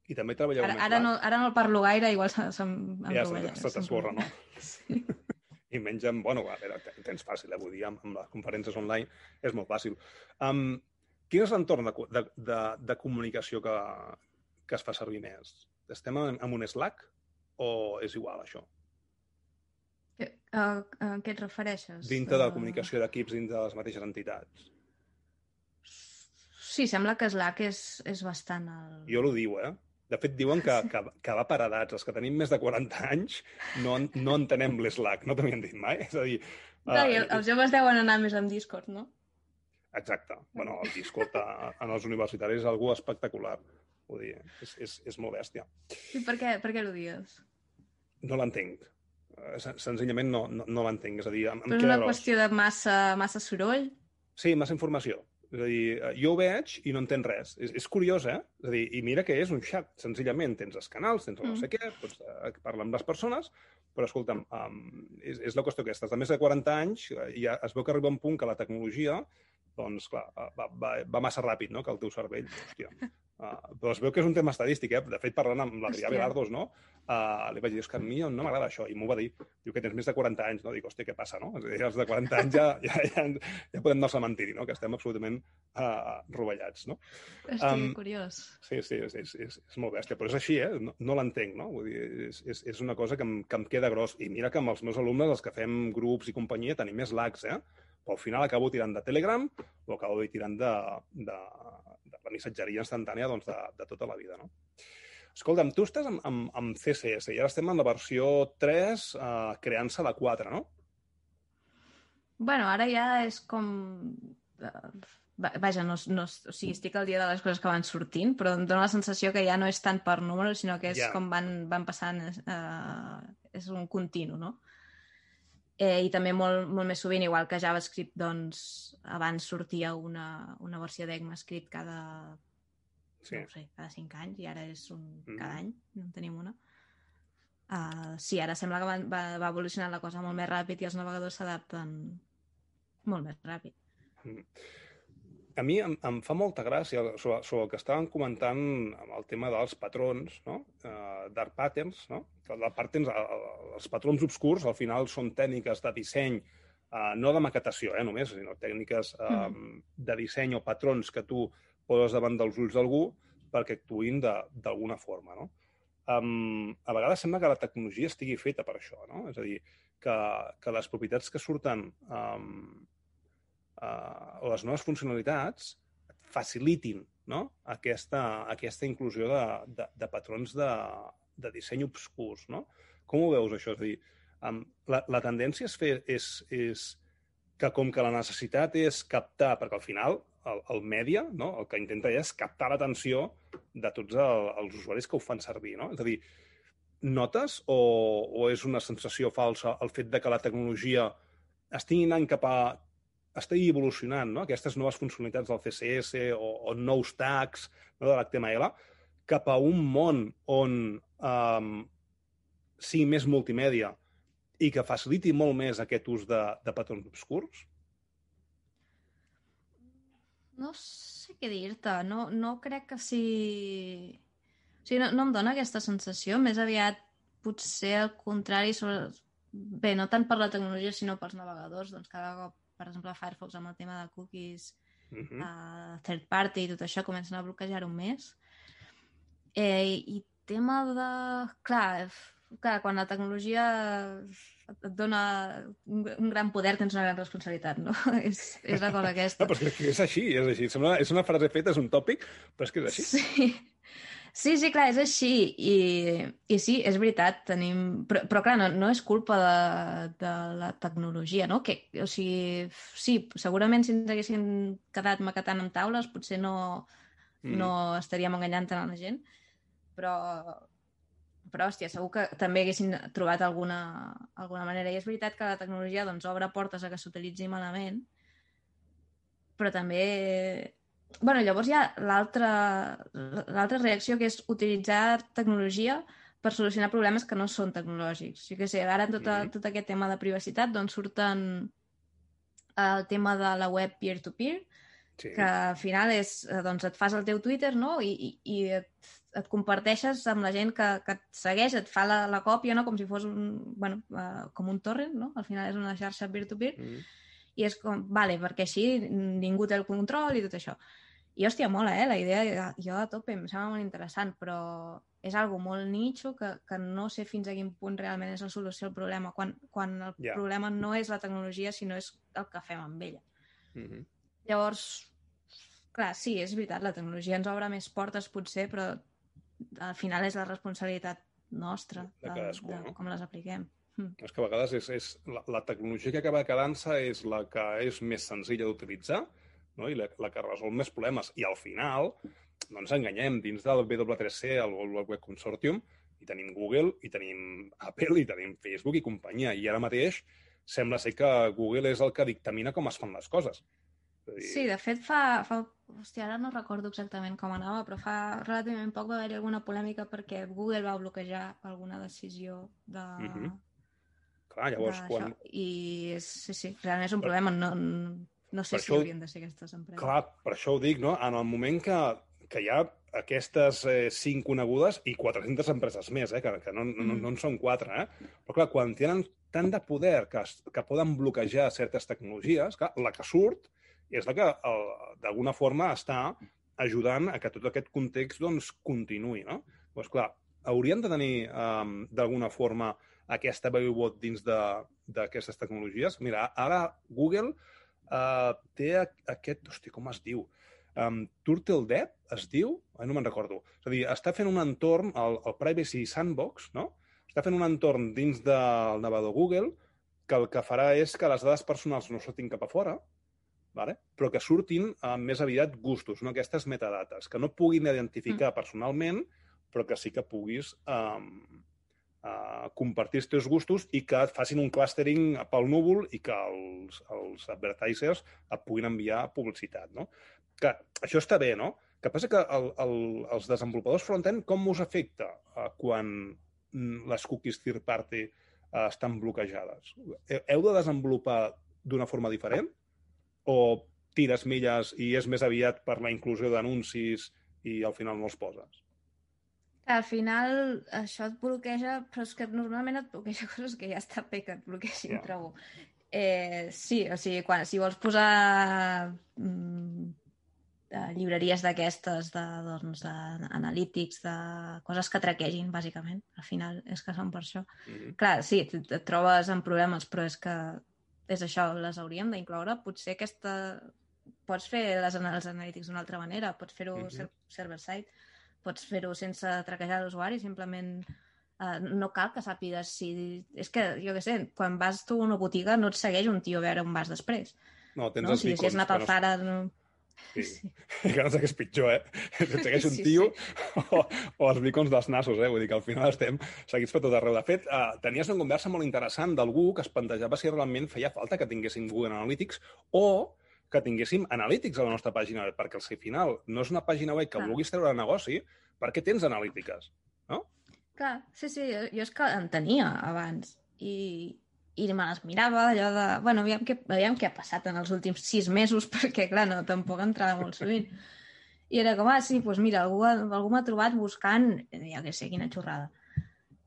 Speaker 2: I també treballeu
Speaker 1: ara,
Speaker 2: més
Speaker 1: ara, no, ara no el parlo gaire, igual se, se, em
Speaker 2: Ja se, se t'esborra, no? <laughs>
Speaker 1: Sí.
Speaker 2: I menys amb... Bueno, a veure, ten- tens fàcil, eh? Vull dir, amb, amb les conferències online és molt fàcil. Um, quin és l'entorn de, de, de, de comunicació que, que es fa servir més? Estem en, en un Slack o és igual, això?
Speaker 1: A, a què et refereixes?
Speaker 2: Dintre de la
Speaker 1: Eh,
Speaker 2: comunicació d'equips dintre de les mateixes entitats.
Speaker 1: Sí, sembla que Slack és, és bastant el...
Speaker 2: Jo l'ho diu, eh? De fet, diuen que, que, que va per edats. Els que tenim més de 40 anys no, no entenem l'Slack. No t'havien dit mai? És a dir...
Speaker 1: Clar, i
Speaker 2: eh,
Speaker 1: els joves deuen anar més amb Discord, no?
Speaker 2: Exacte. Bueno, el Discord a, en els universitaris és algú espectacular. Vull dir, és, és, és molt bèstia.
Speaker 1: I per què, per què ho dius?
Speaker 2: No l'entenc. Eh, sen- Senzillament no, no, no l'entenc. És a dir, em, em
Speaker 1: Però és
Speaker 2: queda
Speaker 1: una
Speaker 2: gros.
Speaker 1: qüestió de massa, massa soroll?
Speaker 2: Sí, massa informació. És a dir, eh, jo ho veig i no entenc res. És, és curiós, eh? És a dir, i mira que és un xat. Senzillament tens els canals, tens el no
Speaker 1: Mm.
Speaker 2: sé què, pots eh, parlar amb les persones, però escolta'm, um, és, és la qüestió aquesta. De més de 40 anys ja es veu que arriba un punt que la tecnologia doncs, clar, va, va, va massa ràpid, no?, que el teu cervell, hòstia. Uh, però es veu que és un tema estadístic, eh? De fet, parlant amb l'Adrià
Speaker 1: Hòstia.
Speaker 2: Velardos, no?, uh, li vaig dir, és que a mi no m'agrada això, i m'ho va dir. Diu que tens més de 40 anys, no? Dic, hòstia, què passa, no? És a dir, els de 40 anys ja, ja, ja, ja podem anar al cementiri, no?, que estem absolutament uh, rovellats, no?
Speaker 1: Hosti,
Speaker 2: Am,
Speaker 1: curiós.
Speaker 2: Sí, sí, és, és, és, és molt bèstia, però és així, eh? No, no l'entenc, no? Vull dir, és, és, és una cosa que em, que em queda gros. I mira que amb els meus alumnes, els que fem grups i companyia, tenim més lags, eh? Però al final acabo tirant de Telegram o acabo tirant de, de la missatgeria instantània doncs, de, de tota la vida, no? Escolta'm, tu estàs amb, amb, amb CSS i ara estem en la versió 3 eh, creant-se la 4, no?
Speaker 1: Bueno, ara ja és com... eh, va- Vaja, no, no, o sigui, estic al dia de les coses que van sortint, però em dóna la sensació que ja no és tant per números, sinó que és
Speaker 2: Ja.
Speaker 1: com van, van passant... Eh, és un continu, no? Eh, I també molt, molt més sovint, igual que JavaScript, doncs, abans sortia una, una versió d'ECMAScript cada,
Speaker 2: Sí.
Speaker 1: no sé, cada cinc anys, i ara és un
Speaker 2: Mhm.
Speaker 1: cada any, no en tenim una. Uh, sí, ara sembla que va, va, va evolucionar la cosa molt més ràpid i els navegadors s'adapten molt més ràpid.
Speaker 2: A mi em, em fa molta gràcia sobre, sobre el que estàvem comentant amb el tema dels patrons, no? Uh, dark patterns, no? Els patterns, el- el- els patrons obscurs al final són tècniques de disseny, uh, no de maquetació, eh, només, sinó tècniques uh, de disseny o patrons que tu poses davant dels ulls d'algú perquè actuïn d'alguna forma, no? Um, a vegades sembla que la tecnologia estigui feta per això, no? És a dir, que, que les propietats que surten um, o les noves funcionalitats facilitin no? aquesta, aquesta inclusió de, de, de patrons de, de disseny obscurs. No? Com ho veus, això? És a dir, la, la tendència és, fer, és, és que com que la necessitat és captar, perquè al final el, el mèdia no? el que intenta és captar l'atenció de tots el, els usuaris que ho fan servir. No? És a dir, notes o, o és una sensació falsa el fet de que la tecnologia estigui anant cap a estigui evolucionant no? aquestes noves funcionalitats del CSS o, o nous tags no? de l'HTML cap a un món on um, sigui més multimèdia i que faciliti molt més aquest ús de, de patrons obscurs?
Speaker 1: No sé què dir-te, no, no crec que sigui... O sigui, no, no em dona aquesta sensació, més aviat potser al contrari, sobre... bé, no tant per la tecnologia, sinó pels navegadors, doncs cada cop, per exemple, Firefox amb el tema de cookies,
Speaker 2: Uh
Speaker 1: uh,
Speaker 2: -huh.
Speaker 1: third party i tot això comencen a bloquejar-ho més. Eh, I tema de... Clar, clar, quan la tecnologia et dona un, un gran poder tens una gran responsabilitat, no? <laughs> és, és la cosa <laughs> aquesta.
Speaker 2: No, però és que és així, és així. Sembla, és una frase feta, és un tòpic, però és que és així.
Speaker 1: Sí. Sí, sí, clar, és així. I, i sí, és veritat, tenim... Però, però clar, no, no és culpa de, de la tecnologia, no? Que, o sigui, sí, segurament si ens haguessin quedat maquetant amb taules potser no,
Speaker 2: Mm.
Speaker 1: no estaríem enganyant tant a la gent, però, però hòstia, segur que també haguessin trobat alguna, alguna manera. I és veritat que la tecnologia doncs, obre portes a que s'utilitzi malament, però també... bueno, llavors hi ha l'altra reacció, que és utilitzar tecnologia per solucionar problemes que no són tecnològics. Jo què sé, ara en tot,
Speaker 2: Mhm.
Speaker 1: tot aquest tema de privacitat doncs surten el tema de la web peer-to-peer,
Speaker 2: Sí.
Speaker 1: que al final és, eh, doncs et fas el teu Twitter, no?, i, i, i et, et comparteixes amb la gent que, que et segueix, et fa la, la còpia, no?, com si fos un, bueno, uh, com un torrent, no?, al final és una xarxa peer-to-peer,
Speaker 2: Mm.
Speaker 1: I és com, vale, perquè així ningú té el control i tot això. I, hòstia, mola, eh? La idea, jo a tope, em sembla molt interessant, però és algo molt nicho que, que no sé fins a quin punt realment és la solució al problema, quan, quan el
Speaker 2: Ja.
Speaker 1: problema no és la tecnologia, sinó és el que fem amb ella.
Speaker 2: Mm
Speaker 1: Llavors, clar, sí, és veritat, la tecnologia ens obre més portes potser, però al final és la responsabilitat nostra
Speaker 2: De cadascú, no?
Speaker 1: com les apliquem.
Speaker 2: És que a vegades és, és la, la tecnologia que acaba quedant-se és la que és més senzilla d'utilitzar no? i la, la que resol més problemes. I al final, no ens enganyem, dins del W3C, el World Web Consortium, hi tenim Google, hi tenim Apple, hi tenim Facebook i companyia. I ara mateix sembla ser que Google és el que dictamina com es fan les coses. Dir,
Speaker 1: Sí, de fet fa, fa... Hòstia, ara no recordo exactament com anava, però fa relativament poc va haver-hi alguna polèmica perquè Google va bloquejar alguna decisió de...
Speaker 2: Mhm. Clar, llavors, quan,
Speaker 1: I és, sí, sí, realment és un problema. No, no sé
Speaker 2: Per
Speaker 1: si
Speaker 2: això-
Speaker 1: haurien de ser aquestes empreses.
Speaker 2: Clar, per això ho dic, no? En el moment que, que hi ha aquestes eh, cinc conegudes i 400 empreses més, eh? que, que no, no,
Speaker 1: Mm.
Speaker 2: no en són quatre, eh? però clar, quan tenen tant de poder que, que poden bloquejar certes tecnologies, clar, la que surt és la que d'alguna forma està ajudant a que tot aquest context doncs, continuï. No? Doncs clar, haurien de tenir um, d'alguna forma aquesta vot dins de- d'aquestes tecnologies. Mira, ara Google uh, té aquest... Hosti, com es diu? um, Turtle Dev es diu? Ai, no me'n recordo. És a dir, està fent un entorn, el, el Privacy Sandbox, no? Està fent un entorn dins del navegador Google que el que farà és que les dades personals no sortin cap a fora, vale? però que surtin amb més aviat gustos, no aquestes metadates, que no puguin identificar mm. personalment, però que sí que puguis um, compartir els teus gustos i que et facin un clustering pel núvol i que els, els advertisers et puguin enviar publicitat. No? Que això està bé, no? que passa que el, el, els desenvolupadors front-end, com us afecta uh, quan les cookies third party uh, estan bloquejades? Heu de desenvolupar d'una forma diferent? O tires milles i és més aviat per la inclusió d'anuncis i al final no els poses?
Speaker 1: Al final això et bloqueja, però és que normalment et bloqueja <laughs> coses que ja està bé que et bloqueixin, yeah. trobo. Eh, sí, o sigui, quan, si vols posar mm, llibreries d'aquestes, de, doncs, d'analítics, de coses que traquegin, bàsicament, al final és que són per això. Mm -hmm. Clar, sí, et, et trobes en problemes, però és que és això, les hauríem d'incloure. Potser aquesta... Pots fer les, els analítics d'una altra manera, pots fer-ho mm -hmm. server-side, pots fer-ho sense traquejar l'usuari, simplement uh, no cal que sàpigues si... És que, jo què sé, quan vas tu a una botiga no et segueix un tio a veure on vas després.
Speaker 2: No, tens
Speaker 1: no?
Speaker 2: els
Speaker 1: si, si has anat al Zara... No...
Speaker 2: Sí. sí. <laughs> Que no sé què és pitjor, eh? <laughs> Et segueix un tio sí, sí. <laughs> O, o els bicons dels nassos, eh? Vull dir que al final estem seguits per tot arreu. De fet, uh, tenies una conversa molt interessant d'algú que es plantejava si realment feia falta que tinguéssim Google Analytics o que tinguéssim analítics a la nostra pàgina web, perquè al final no és una pàgina web que Clar. vulguis treure negoci, perquè tens analítiques, no?
Speaker 1: Clar, sí, sí, jo, jo és que en tenia abans i, i me les mirava allò de... Bueno, aviam què, aviam què ha passat en els últims sis mesos, <laughs> perquè, clar, no, tampoc entrava molt sovint. I era com, ah, sí, doncs mira, algú, algú m'ha trobat buscant, ja que sé, quina xorrada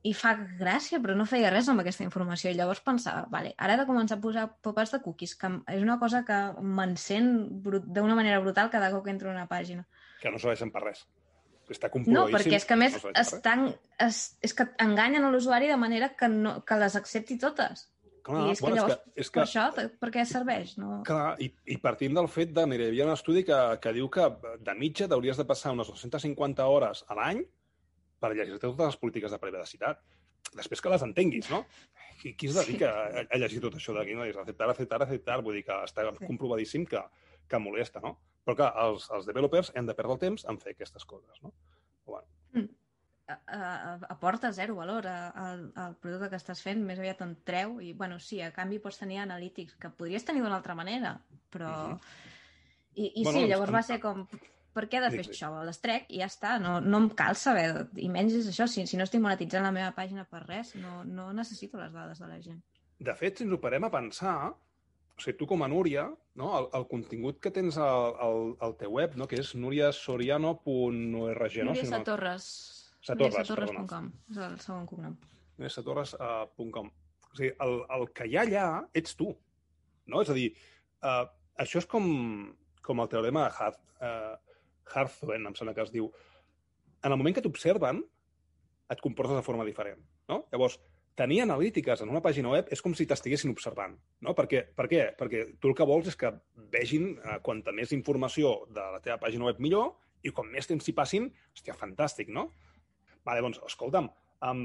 Speaker 1: i fa gràcia, però no feia res amb aquesta informació. I llavors pensava, vale, ara he de començar a posar popers de cookies, que és una cosa que m'encén d'una manera brutal cada cop que entro en una pàgina.
Speaker 2: Que no serveixen per res. Està
Speaker 1: no, perquè és que a més no estan, es, és que enganyen a l'usuari de manera que, no, que les accepti totes. Clar, I és bueno, que llavors, és que, és que... per això, per què serveix? No?
Speaker 2: Clar, i, i partint del fet de... Mira, hi havia un estudi que, que diu que de mitja hauries de passar unes 250 hores a l'any per llegir totes les polítiques de privacitat. Després que les entenguis, no? Qui, qui es dedica sí. a, a llegir tot això d'aquí? No? És acceptar, acceptar, acceptar, vull dir que està sí. comprovadíssim que, que molesta, no? Però clar, els, els developers hem de perdre el temps en fer aquestes coses, no? Bueno.
Speaker 1: Mm. aporta zero valor al, al producte que estàs fent, més aviat en treu i, bueno, sí, a canvi pots tenir analítics que podries tenir d'una altra manera, però... Mm -hmm. I, i bueno, sí, llavors en... va ser com per què he de fer sí, això? Les trec i ja està, no, no em cal saber, i menys és això, si, si no estic monetitzant la meva pàgina per res, no, no necessito les dades de la gent.
Speaker 2: De fet, si ens ho parem a pensar, o sigui, tu com a Núria, no, el, el contingut que tens al, al, al teu web, no, que és nuriasoriano.org, no?
Speaker 1: Núria Satorres.
Speaker 2: Satorres,
Speaker 1: Satorres.com, és el segon cognom.
Speaker 2: Nuriasatorres.com. Uh, o sigui, el, el que hi ha allà ets tu, no? És a dir, uh, això és com, com el teorema de Hart. Uh, Harthwen, em sembla que es diu, en el moment que t'observen, et comportes de forma diferent. No? Llavors, tenir analítiques en una pàgina web és com si t'estiguessin observant. No? Perquè, per què? Perquè tu el que vols és que vegin eh, quanta més informació de la teva pàgina web millor i com més temps hi passin, hòstia, fantàstic, no? Vale, doncs, escolta'm, um,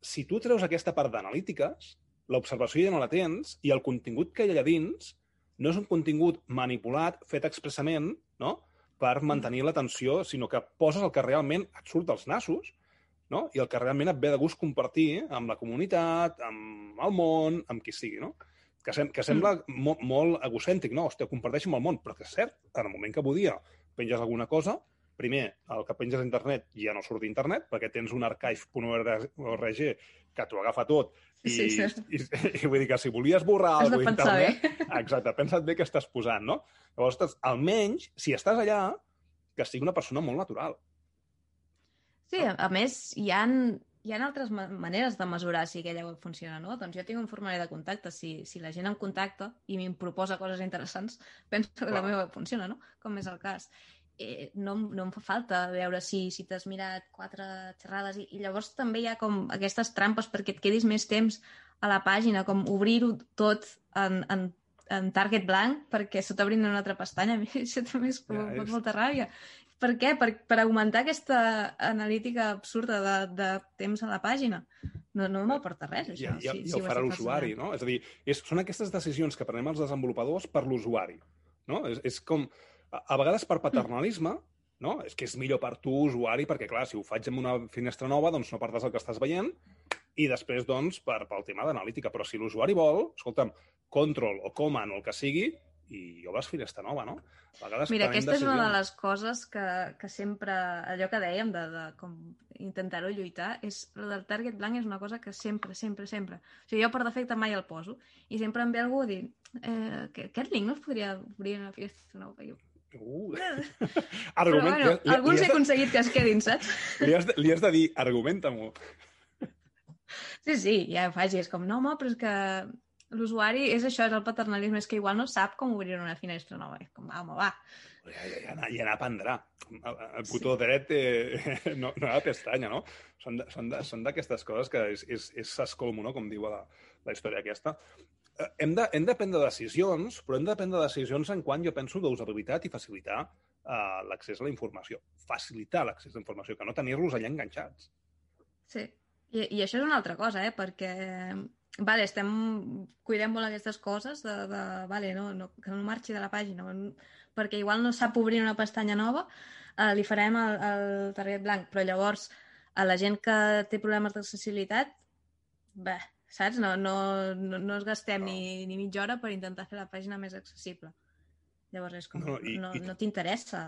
Speaker 2: si tu treus aquesta part d'analítiques, l'observació ja no la tens i el contingut que hi ha allà dins no és un contingut manipulat, fet expressament, no? Per mantenir l'atenció, sinó que poses el que realment et surt dels nassos no? i el que realment et ve de gust compartir amb la comunitat, amb el món, amb qui sigui, no? Que, sem que sembla mm. mo molt egocèntric, no? Hòstia, comparteixo amb el món, però que és cert, en el moment que podia penges alguna cosa, primer, el que penges a internet ja no surt d'internet, perquè tens un archive.org que t'ho agafa tot i, sí, sí. I, i, i vull dir que si volies borrar alguna cosa d'internet... Exacte, pensa't bé què estàs posant, no? Llavors, almenys, si estàs allà, que sigui una persona molt natural.
Speaker 1: Sí, a, a més, hi han, hi ha altres maneres de mesurar si aquella web funciona, no? Doncs jo tinc un formulari de contacte. Si, si la gent em contacta i em proposa coses interessants, penso que Clar. la meva web funciona, no? Com és el cas eh, no, no em fa falta veure si, si t'has mirat quatre xerrades i, i llavors també hi ha com aquestes trampes perquè et quedis més temps a la pàgina, com obrir-ho tot en, en, en target blanc perquè se t'obrin una altra pestanya. <laughs> A mi això també és, ja, és... molta ràbia. Per què? Per, per augmentar aquesta analítica absurda de, de temps a la pàgina. No, no m'aporta res, això.
Speaker 2: Ja, ja, si, ja ho farà l'usuari, no? És a dir, és, són aquestes decisions que prenem els desenvolupadors per l'usuari. No? És, és com, a, a vegades per paternalisme, no? És que és millor per tu, usuari, perquè, clar, si ho faig en una finestra nova, doncs no perdràs el que estàs veient, i després, doncs, per, pel tema d'analítica. Però si l'usuari vol, escolta'm, control o command o el que sigui, i obres finestra nova, no?
Speaker 1: A vegades Mira, aquesta decisions... és una de les coses que, que sempre, allò que dèiem de, de com intentar-ho lluitar, és el del target blanc és una cosa que sempre, sempre, sempre... O sigui, jo per defecte mai el poso i sempre em ve algú a dir eh, que aquest link no es podria obrir en una finestra nova. I jo, Uh. <laughs> Argument, Però, bueno, li, alguns li he de... aconseguit que es quedin, saps? <laughs>
Speaker 2: Li has de, li has de dir, argumenta-m'ho.
Speaker 1: Sí, sí, ja ho faig. És com, no, home, però és que l'usuari és això, és el paternalisme, és que igual no sap com obrir una finestra nova. És com, va, home, va.
Speaker 2: Ja, ja, ja, ja n'aprendrà. El, botó sí. dret eh, <laughs> no, no ha pestanya, no? Són d'aquestes coses que és, és, és s'escolmo, no? Com diu la, la història aquesta. Eh, hem de, hem de prendre decisions, però hem de prendre decisions en quan jo penso d'usabilitat i facilitar uh, l'accés a la informació. Facilitar l'accés a la informació, que no tenir-los allà enganxats.
Speaker 1: Sí, i, i això és una altra cosa, eh? perquè vale, estem, cuidem molt aquestes coses de, de vale, no, no, que no marxi de la pàgina, perquè igual no sap obrir una pestanya nova, eh, li farem el, el target blanc, però llavors a la gent que té problemes d'accessibilitat, bé, saps? No, no, no, no es gastem no. ni, ni mitja hora per intentar fer la pàgina més accessible. Llavors és com, no, i, no, no t'interessa.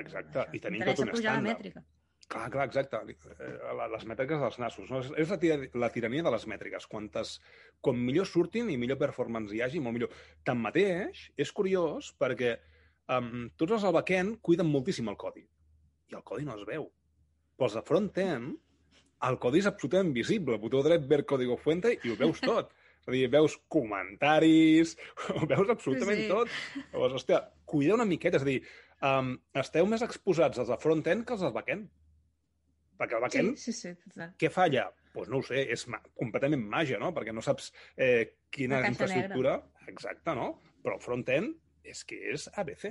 Speaker 2: Exacte, això. i tenim tot un estàndard. Clar, clar, exacte. Eh, les mètriques dels nassos. No? És la, tir la tirania de les mètriques. Quantes, com millor surtin i millor performance hi hagi, molt millor. Tanmateix, és curiós perquè um, tots els al backend cuiden moltíssim el codi. I el codi no es veu. Però els de front-end, el codi és absolutament visible. Botó dret, ver código fuente i ho veus tot. És a dir, veus comentaris, <laughs> ho veus absolutament sí, tot. Llavors, hòstia, cuida una miqueta. És a dir, um, esteu més exposats als de front-end que als del back-end. Perquè el backend,
Speaker 1: sí, sí, sí,
Speaker 2: què falla? Doncs pues no ho sé, és completament màgia, no? Perquè no saps eh, quina infraestructura... Negra. Exacte, no? Però el front-end és que és ABC,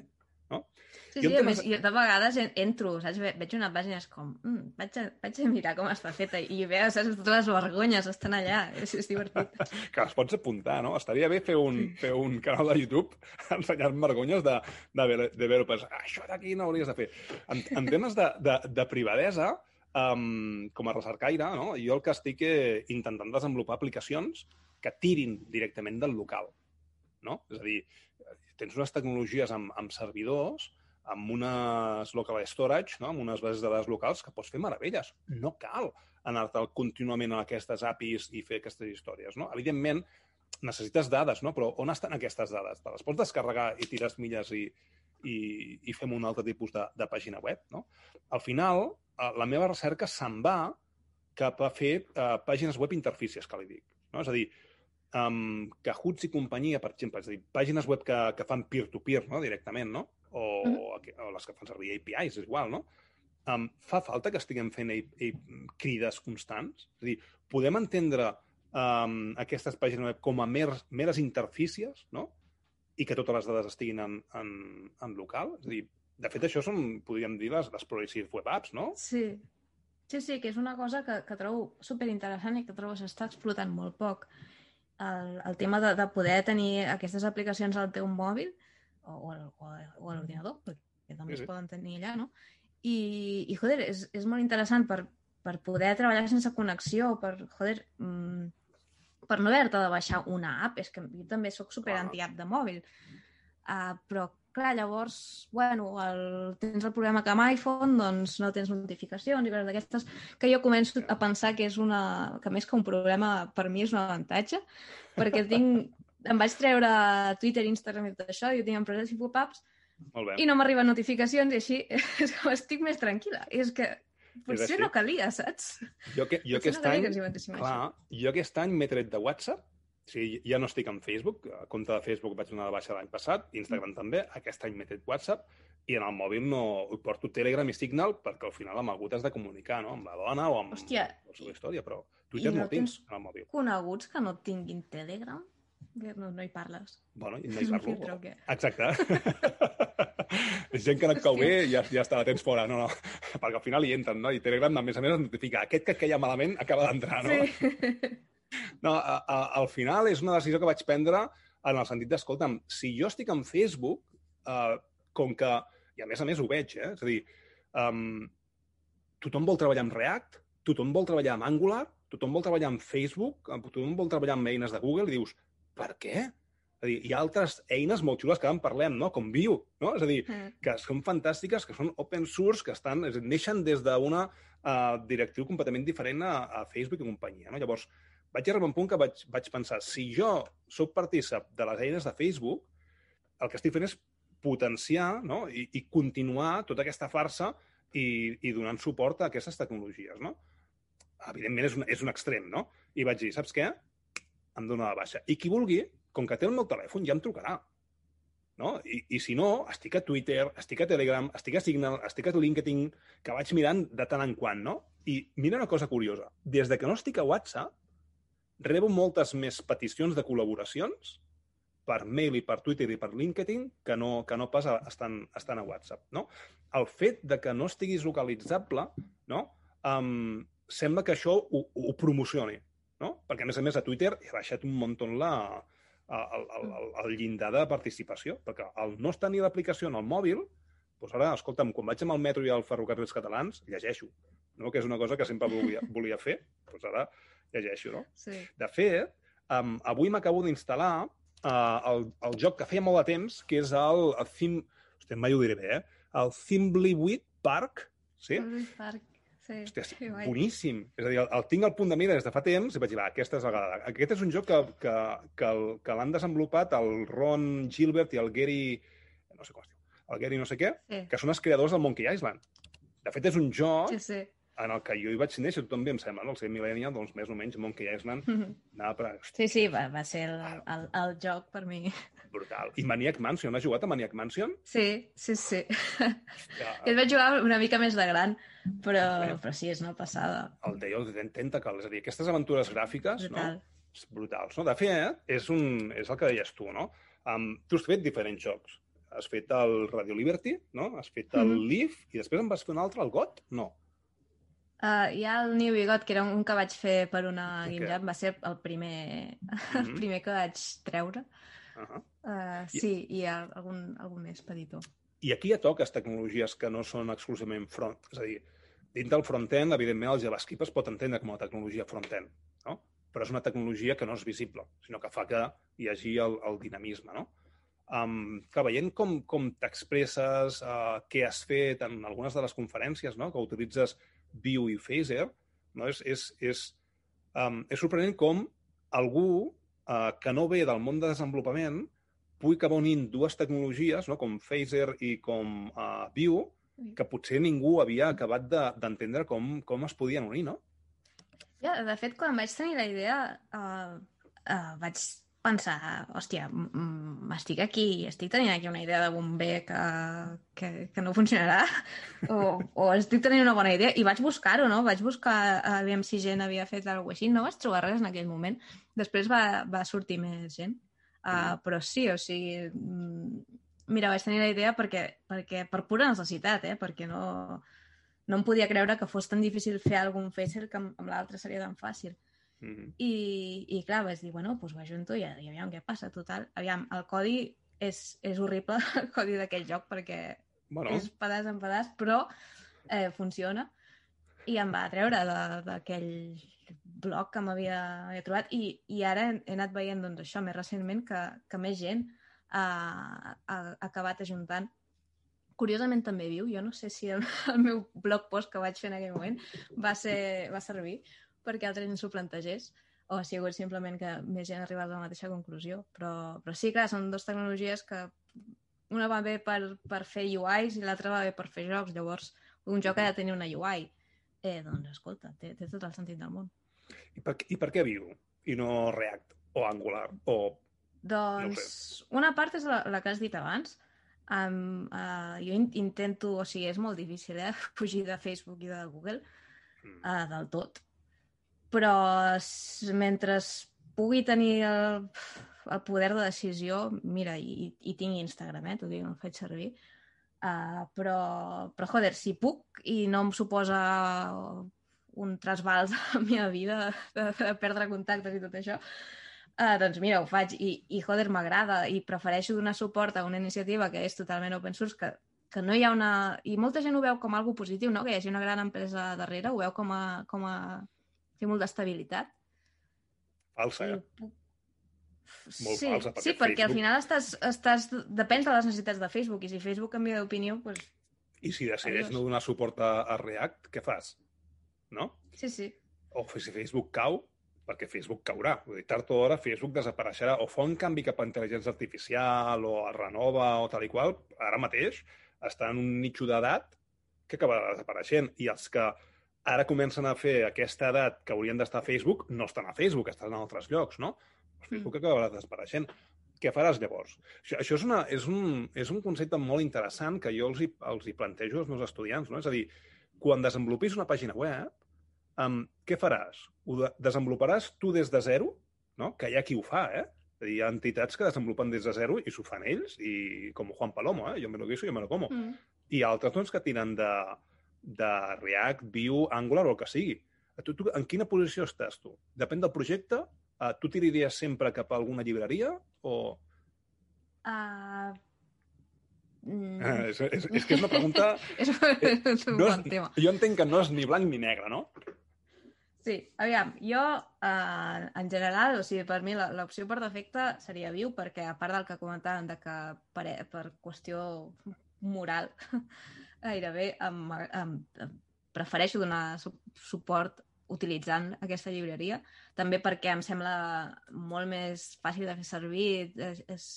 Speaker 2: no?
Speaker 1: Sí, jo sí, a més, jo de vegades entro, saps? Veig una pàgina és com, mm, vaig, a, vaig a mirar com està feta i veus, saps? Totes les vergonyes estan allà, és, és divertit. <laughs>
Speaker 2: que les pots apuntar, no? Estaria bé fer un, fer un canal de YouTube <laughs> ensenyant vergonyes de, de, de, de veure, pues, això d'aquí no hauries de fer. En, en temes de, de, de privadesa, um, com a recercaire, no? jo el que estic eh, intentant desenvolupar aplicacions que tirin directament del local. No? És a dir, tens unes tecnologies amb, amb servidors, amb unes local storage, no? amb unes bases de dades locals, que pots fer meravelles. No cal anar-te contínuament a aquestes APIs i fer aquestes històries. No? Evidentment, necessites dades, no? però on estan aquestes dades? Te les pots descarregar i tires milles i, i, i fem un altre tipus de, de pàgina web. No? Al final, Eh, la meva recerca se'n va cap a fer uh, pàgines web interfícies, que li dic. No? És a dir, um, Cahoots i companyia, per exemple, és a dir, pàgines web que, que fan peer-to-peer, -peer, no? directament, no? O, mm. o les que fan servir APIs, és igual, no? Um, fa falta que estiguem fent a, a, crides constants? És a dir, podem entendre um, aquestes pàgines web com a mer, meres interfícies, no? I que totes les dades estiguin en, en, en local? És a dir, de fet, això són, podríem dir, les, les Progressive Web Apps, no?
Speaker 1: Sí. Sí, sí, que és una cosa que, que trobo superinteressant i que trobo que s'està explotant molt poc. El, el tema de, de poder tenir aquestes aplicacions al teu mòbil o, o, o, o a l'ordinador, perquè també sí, sí. es poden tenir allà, no? I, i joder, és, és molt interessant per, per poder treballar sense connexió, per, joder, mm, per no haver-te de baixar una app. És que jo també sóc super anti-app de mòbil. Uh, però clar, llavors, bueno, el, tens el problema que amb iPhone doncs no tens notificacions i coses d'aquestes, que jo començo a pensar que és una... que més que un problema per mi és un avantatge, perquè tinc... em vaig treure Twitter, Instagram i tot això, i ho tinc en preses i pop-ups, i no m'arriben notificacions i així <laughs> és com estic més tranquil·la. I és que potser és no calia, saps?
Speaker 2: Jo, que, jo aquest no any, clar, jo aquest any m'he tret de WhatsApp o sigui, ja no estic en Facebook, a compte de Facebook vaig donar de baixa l'any passat, Instagram mm. també, aquest any m'he tret WhatsApp, i en el mòbil no ho porto Telegram i Signal perquè al final amb algú t'has de comunicar, no? Amb la dona o amb
Speaker 1: Hòstia,
Speaker 2: la seva història, però Twitter no, no tens en el mòbil.
Speaker 1: coneguts que no tinguin Telegram? Que no, no hi parles.
Speaker 2: Bueno, no hi <laughs> parlo.
Speaker 1: filtre o?
Speaker 2: Exacte. <laughs> Gent que no et cau bé ja, ja està, la tens fora. No, no, perquè al final hi entren, no? I Telegram, a més a més, et notifica aquest que queia malament acaba d'entrar, no?
Speaker 1: Sí. <laughs>
Speaker 2: No, a, a, al final és una decisió que vaig prendre en el sentit d'escolta'm, si jo estic en Facebook, eh, com que, i a més a més ho veig, eh? és a dir, um, tothom vol treballar amb React, tothom vol treballar amb Angular, tothom vol treballar amb Facebook, tothom vol treballar amb eines de Google, i dius, per què? És a dir, hi ha altres eines molt xules que en parlem, no? com Vue, no? és a dir,
Speaker 1: Mm.
Speaker 2: que són fantàstiques, que són open source, que estan, és, neixen des d'una uh, directriu completament diferent a, a Facebook i companyia. No? Llavors, vaig arribar a un punt que vaig, vaig pensar, si jo sóc partícip de les eines de Facebook, el que estic fent és potenciar no? I, i continuar tota aquesta farsa i, i donant suport a aquestes tecnologies. No? Evidentment, és un, és un extrem, no? I vaig dir, saps què? Em dono la baixa. I qui vulgui, com que té el meu telèfon, ja em trucarà. No? I, I si no, estic a Twitter, estic a Telegram, estic a Signal, estic a LinkedIn, que vaig mirant de tant en quant, no? I mira una cosa curiosa. Des de que no estic a WhatsApp, rebo moltes més peticions de col·laboracions per mail i per Twitter i per LinkedIn que no, que no pas estan, estan a WhatsApp. No? El fet de que no estiguis localitzable no? um, sembla que això ho, ho promocioni. No? Perquè, a més a més, a Twitter he baixat un munt la, el, el, el, el llindar de participació, perquè al no estar ni l'aplicació en el mòbil, doncs ara, escolta'm, quan vaig amb el metro i al ferrocarrils catalans, llegeixo, no? que és una cosa que sempre volia, volia fer, doncs ara llegeixo, no?
Speaker 1: sí.
Speaker 2: De fet, um, avui m'acabo d'instal·lar uh, el, el joc que feia molt de temps, que és el, el Thim... Hòstia, mai ho diré bé, eh? El Thimbleweed Park, sí?
Speaker 1: Lewis Park. Sí.
Speaker 2: Hòstia, és
Speaker 1: guai.
Speaker 2: boníssim. És a dir, el, el tinc al punt de mira des de fa temps i vaig dir, va, aquesta és la. Aquest és un joc que, que, que, el- que l'han desenvolupat el Ron Gilbert i el Gary... No sé com es diu. El Gary no sé què,
Speaker 1: Sí.
Speaker 2: que són els creadors del Monkey Island. De fet, és un joc
Speaker 1: Sí, sí.
Speaker 2: En el que jo hi vaig néixer, tu també em sembla, no? El ser millennial, doncs més o menys Monkey Island anava per...
Speaker 1: Sí, sí, va, va ser el, el, el joc per mi.
Speaker 2: brutal. I Maniac Mansion, has jugat a Maniac Mansion?
Speaker 1: Sí, sí, sí.
Speaker 2: Hòstia, <laughs>
Speaker 1: Jo el vaig jugar una mica més de gran, però,
Speaker 2: Bé.
Speaker 1: però sí, és una passada.
Speaker 2: el Day of the Tentacle, és a dir, aquestes aventures gràfiques,
Speaker 1: Brutal.
Speaker 2: no? brutals. No? De fet, és, un, és el que deies tu, no? Um, tu has fet diferents jocs. Has fet el Radio Liberty, no? Has fet el
Speaker 1: Mhm.
Speaker 2: Leaf i després en vas fer un altre, el GOT? No.
Speaker 1: Uh, hi ha el New Bigot, que era un que vaig fer per una
Speaker 2: Ok.
Speaker 1: Game Jam, va ser el primer, <laughs> el
Speaker 2: Mhm.
Speaker 1: primer que vaig treure.
Speaker 2: Uh -huh.
Speaker 1: Uh,
Speaker 2: I-
Speaker 1: sí, i hi ha algun, algun més petitó.
Speaker 2: I aquí ja toques tecnologies que no són exclusivament front. És a dir, dins del front-end, evidentment, el JavaScript es pot entendre com a tecnologia front-end, no? però és una tecnologia que no és visible, sinó que fa que hi hagi el, el dinamisme. No? Um, que veient com, com t'expresses, uh, què has fet en algunes de les conferències, no? que utilitzes Vue i Phaser, no? és, és, és, um, és sorprenent com algú uh, que no ve del món de desenvolupament pugui acabar unint dues tecnologies, no? com Phaser i com uh, Vue, que potser ningú havia acabat de- d'entendre de, com, com es podien unir, no?
Speaker 1: Ja, de fet, quan vaig tenir la idea, uh, uh, vaig pensar, hòstia, m'estic aquí, estic tenint aquí una idea de bomber que, que, que no funcionarà, <laughs> o, o estic tenint una bona idea, i vaig buscar-ho, no? Vaig buscar a veure si gent havia fet alguna cosa així, no vaig trobar res en aquell moment. Després va, va sortir més gent, uh, però sí, o sigui, mm, mira, vaig tenir la idea perquè, perquè per pura necessitat, eh? perquè no, no em podia creure que fos tan difícil fer algun facer que amb, amb l'altre seria tan fàcil.
Speaker 2: Mm -hmm.
Speaker 1: I, i clar, vaig dir, bueno, doncs ho ajunto i, i aviam què passa, total. Aviam, el codi és, és horrible, <laughs> el codi d'aquell joc, perquè
Speaker 2: Bueno,
Speaker 1: és pedaç en pedaç, però eh, funciona. I em va treure d'aquell blog que m'havia havia trobat i, i ara he, he anat veient doncs, això més recentment que, que més gent ha, ha acabat ajuntant curiosament també viu, jo no sé si el, <laughs> el meu blog post que vaig fer en aquell moment va, ser, va servir perquè altra gent s'ho plantegés o ha sigut simplement que més gent ha arribat a la mateixa conclusió. Però, però sí, clar, són dues tecnologies que una va bé per, per fer UIs i l'altra va bé per fer jocs. Llavors, un joc ha de tenir una UI. Eh, doncs, escolta, té, té tot el sentit del món.
Speaker 2: i per, i per què Vue i no React o Angular o...
Speaker 1: Doncs, una part és la, la que has dit abans. Um, uh, jo in intento, o sigui, és molt difícil, eh, <laughs> fugir de Facebook i de Google uh, del tot. Però mentre pugui tenir el, el poder de decisió, mira, i, i tinc Instagram, eh, t'ho dic, el faig servir, uh, però, però, joder, si puc i no em suposa un trasbals a la meva vida de, de perdre contactes i tot això, uh, doncs mira, ho faig. I, i joder, m'agrada i prefereixo donar suport a una iniciativa que és totalment open source, que, que no hi ha una... I molta gent ho veu com algo positiu, no? Que hi hagi una gran empresa darrere, ho veu com a, com a símbol d'estabilitat.
Speaker 2: Falsa, eh?
Speaker 1: Puc...
Speaker 2: Molt
Speaker 1: sí,
Speaker 2: falsa, perquè
Speaker 1: sí, perquè
Speaker 2: Facebook...
Speaker 1: al final estàs, estàs, depens de les necessitats de Facebook i si Facebook canvia d'opinió, doncs...
Speaker 2: I si decideix
Speaker 1: Adiós.
Speaker 2: no donar suport a, a React, què fas? No?
Speaker 1: Sí, sí.
Speaker 2: O si Facebook cau, perquè Facebook caurà. Vull dir, tard o d'hora Facebook desapareixerà o fa un canvi cap a intel·ligència artificial o es renova o tal i qual, ara mateix està en un nitxo d'edat que acabarà desapareixent. I els que ara comencen a fer aquesta edat que haurien d'estar a Facebook no estan a Facebook, estan a altres llocs, no? El Facebook acabarà desapareixent. Què faràs llavors? Això, això és, una, és, un, és un concepte molt interessant que jo els hi, els hi plantejo als meus estudiants. No? És a dir, quan desenvolupis una pàgina web, um, què faràs? Ho de desenvoluparàs tu des de zero? No? Que hi ha qui ho fa, eh? És a dir, hi ha entitats que desenvolupen des de zero i s'ho fan ells, i com Juan Palomo, eh? jo me lo guiso, jo me lo como.
Speaker 1: Mm.
Speaker 2: I altres doncs, que tiren de, de React, Vue, Angular o el que sigui. Tu, tu, en quina posició estàs tu? Depèn del projecte? Uh, tu tiraries sempre cap a alguna llibreria? O...
Speaker 1: Uh... Mm.
Speaker 2: Uh, és, és, és que és una pregunta... <laughs>
Speaker 1: és, és un
Speaker 2: no
Speaker 1: bon
Speaker 2: és,
Speaker 1: tema.
Speaker 2: jo entenc que no és ni blanc ni negre, no?
Speaker 1: Sí, aviam, jo eh, en general, o sigui, per mi la- l'opció per defecte seria viu perquè a part del que comentàvem de que per, per qüestió moral gairebé em, em, em prefereixo donar su suport utilitzant aquesta llibreria, també perquè em sembla molt més fàcil de fer servir, és, és,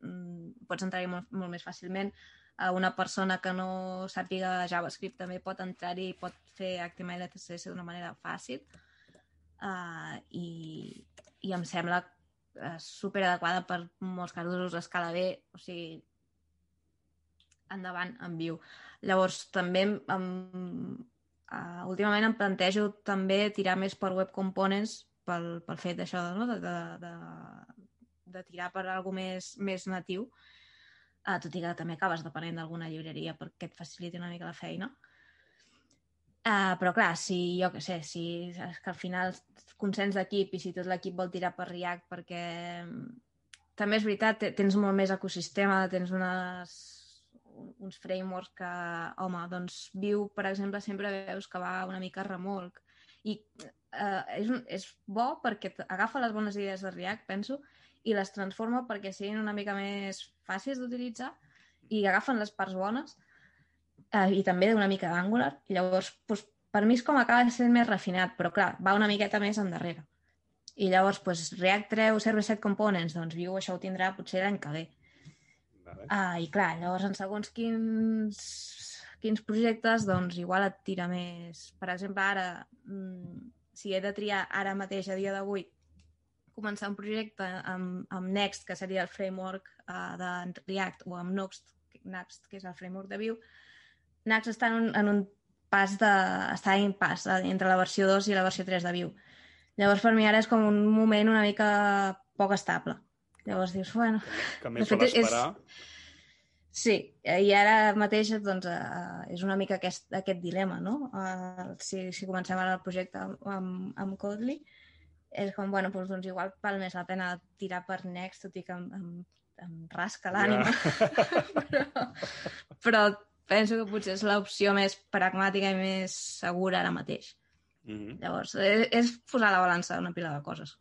Speaker 1: mm, pots entrar-hi molt, molt més fàcilment, a una persona que no sàpiga JavaScript també pot entrar-hi i pot fer HTML i CSS d'una manera fàcil. Uh, i, i em sembla uh, super adequada per molts casos escala bé, o sigui endavant en viu. Llavors també em, uh, últimament em plantejo també tirar més per web components pel, pel fet d'això, no? de, de, de, de tirar per alguna més, més natiu Uh, tot i que també acabes depenent d'alguna llibreria perquè et faciliti una mica la feina. Uh, però clar, si jo què sé, si és que al final consens d'equip i si tot l'equip vol tirar per React perquè mm, també és veritat, te- tens molt més ecosistema, tens unes, uns frameworks que, home, doncs Vue, per exemple, sempre veus que va una mica remolc. I uh, és, un, és bo perquè agafa les bones idees de React, penso, i les transforma perquè siguin una mica més fàcils d'utilitzar i agafen les parts bones eh, i també una mica d'Angular. Llavors, doncs, per mi és com acaba sent més refinat, però clar, va una miqueta més endarrere. I llavors, doncs, React treu server-side components, doncs Vue això ho tindrà potser l'any que ve. Ah, I clar, llavors en segons quins, quins projectes, doncs igual et tira més... Per exemple, ara, mm, si he de triar ara mateix, a dia d'avui, començar un projecte amb, amb Next, que seria el framework uh, de React, o amb Next, Next, que és el framework de Vue, Next està en un, en un pas de... està en pas eh, entre la versió 2 i la versió 3 de Vue. Llavors, per mi ara és com un moment una mica poc estable. Llavors dius, bueno...
Speaker 2: Que més
Speaker 1: fet,
Speaker 2: val
Speaker 1: és-
Speaker 2: esperar.
Speaker 1: Sí, i ara mateix doncs, uh, és una mica aquest, aquest dilema, no? Uh, si, si comencem ara el projecte amb, amb, Codely, és com, bueno, doncs, doncs igual val més la pena tirar per Next, tot i que em, em, em rasca l'ànima. <laughs> però, però penso que potser és l'opció més pragmàtica i més segura ara mateix.
Speaker 2: Mhm.
Speaker 1: Llavors, és, és posar a la balança una pila de coses.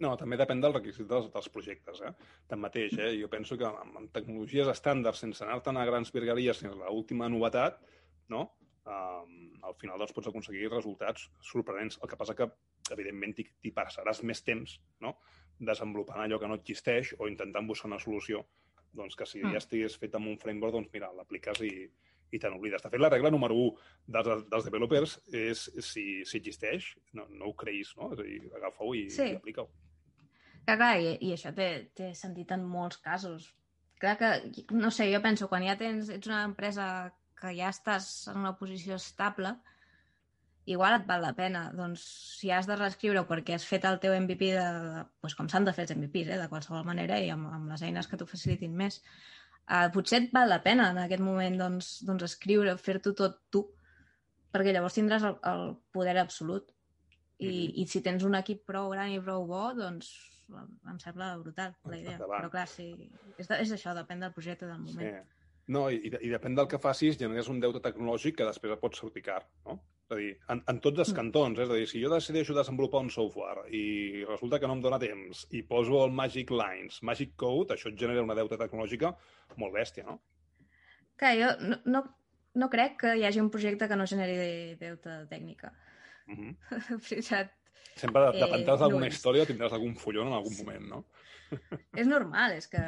Speaker 2: No, també depèn del requisit dels, dels projectes. Eh? Tanmateix, eh? jo penso que amb, amb tecnologies estàndards, sense anar-te'n a grans virgueries, sense l'última novetat, no? Um, al final doncs, pots aconseguir resultats sorprenents. El que passa que, evidentment, t'hi passaràs més temps no? desenvolupant allò que no existeix o intentant buscar una solució doncs, que si
Speaker 1: Mm.
Speaker 2: ja estigués fet amb un framework, doncs mira, l'apliques i, i te n'oblides. De fet, la regla número 1 dels, dels developers és si, si existeix, no, no ho creïs, no? És a dir, agafa-ho i,
Speaker 1: Sí.
Speaker 2: i aplica-ho.
Speaker 1: Clar, clar, i, i això té, té sentit en molts casos. Clar que, no sé, jo penso, quan ja tens, ets una empresa que ja estàs en una posició estable igual et val la pena. Doncs si has de reescriure perquè has fet el teu MVP, de, de, doncs com s'han de fer els MVPs, eh, de qualsevol manera, i amb, amb les eines que t'ho facilitin més, uh, potser et val la pena en aquest moment doncs, doncs escriure, fer-t'ho tot tu, perquè llavors tindràs el, el poder absolut. I, mm -hmm. I si tens un equip prou gran i prou bo, doncs em sembla brutal la idea. Endavant. Però clar, sí, és, de, és això, depèn del projecte del moment. Sí.
Speaker 2: No, i, i depèn del que facis, generes un deute tecnològic que després et pot sortir car, no? És a dir, en, en tots els mm. cantons, eh? és a dir, si jo decideixo desenvolupar un software i resulta que no em dóna temps i poso el Magic Lines, Magic Code, això et genera una deuta tecnològica molt bèstia, no?
Speaker 1: Que jo no, no, no crec que hi hagi un projecte que no generi deuta tècnica. Mm -hmm. <laughs> veritat.
Speaker 2: Sempre eh, dependràs d'alguna no història o tindràs algun follon en algun moment, no? <laughs>
Speaker 1: és normal, és que...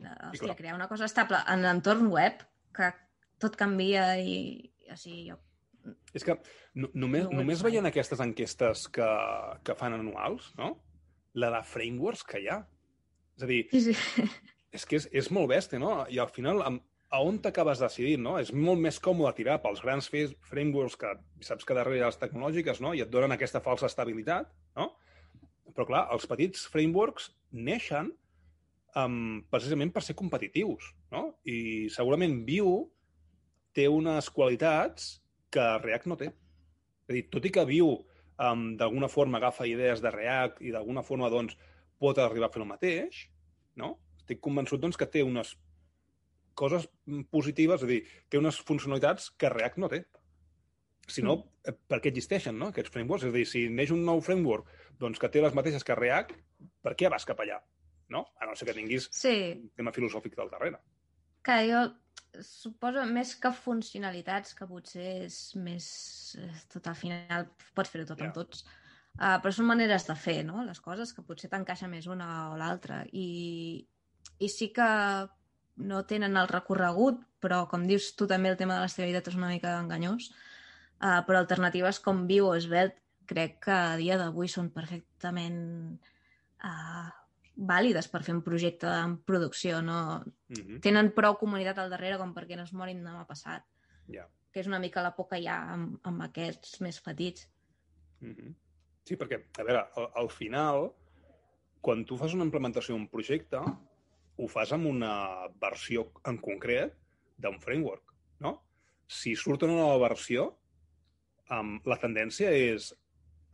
Speaker 1: Hòstia, crear una cosa estable en l'entorn web, que tot canvia i... O sigui, jo
Speaker 2: és que no, només, no només veient aquestes enquestes que, que fan anuals, no? La de frameworks que hi ha. És a dir, sí, sí. <laughs> és que és, és molt bèstia, no? I al final, amb, a on t'acabes decidint, no? És molt més còmode tirar pels grans frameworks que saps que darrere les tecnològiques, no? I et donen aquesta falsa estabilitat, no? Però, clar, els petits frameworks neixen um, precisament per ser competitius, no? I segurament Vue té unes qualitats que React no té. És a dir, tot i que Vue um, d'alguna forma agafa idees de React i d'alguna forma doncs, pot arribar a fer el mateix, no? estic convençut doncs, que té unes coses positives, és a dir, té unes funcionalitats que React no té. Si no, mm. per què existeixen no? aquests frameworks? És a dir, si neix un nou framework doncs, que té les mateixes que React, per què vas cap allà? No? A no ser que tinguis sí. un tema filosòfic del darrere.
Speaker 1: Que jo suposo més que funcionalitats, que potser és més... Eh, tot al final pots fer-ho tot yeah. amb tots. Uh, però són maneres de fer, no?, les coses, que potser t'encaixa més una o l'altra. I, I sí que no tenen el recorregut, però com dius tu també el tema de l'estabilitat és una mica enganyós, uh, però alternatives com Viu o Svelte crec que a dia d'avui són perfectament uh, vàlides per fer un projecte en producció, no? Mm -hmm. Tenen prou comunitat al darrere com perquè no es morin demà passat. Yeah. Que és una mica la por que hi ha amb, amb aquests més petits.
Speaker 2: Mm -hmm. Sí, perquè, a veure, al, al final, quan tu fas una implementació d'un projecte, ho fas amb una versió en concret d'un framework, no? Si surt una nova versió, um, la tendència és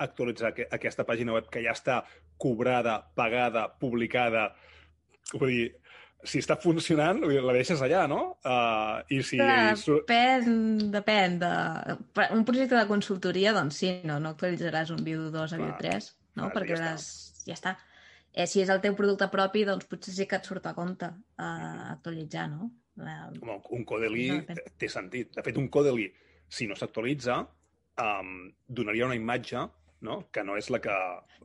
Speaker 2: actualitzar aquesta pàgina web que ja està cobrada, pagada, publicada. Vull dir, si està funcionant, la deixes allà, no? Uh,
Speaker 1: i si... Depèn, depèn. De... Un projecte de consultoria, doncs sí, no, no actualitzaràs un Vue 2 a Vue 3, no? Clar, Perquè ja, les... està. ja està. Eh, si és el teu producte propi, doncs potser sí que et surt a compte uh, actualitzar, no?
Speaker 2: La... Home, un Codeli no, té sentit. De fet, un Codeli, si no s'actualitza, um, donaria una imatge no? que no és la que...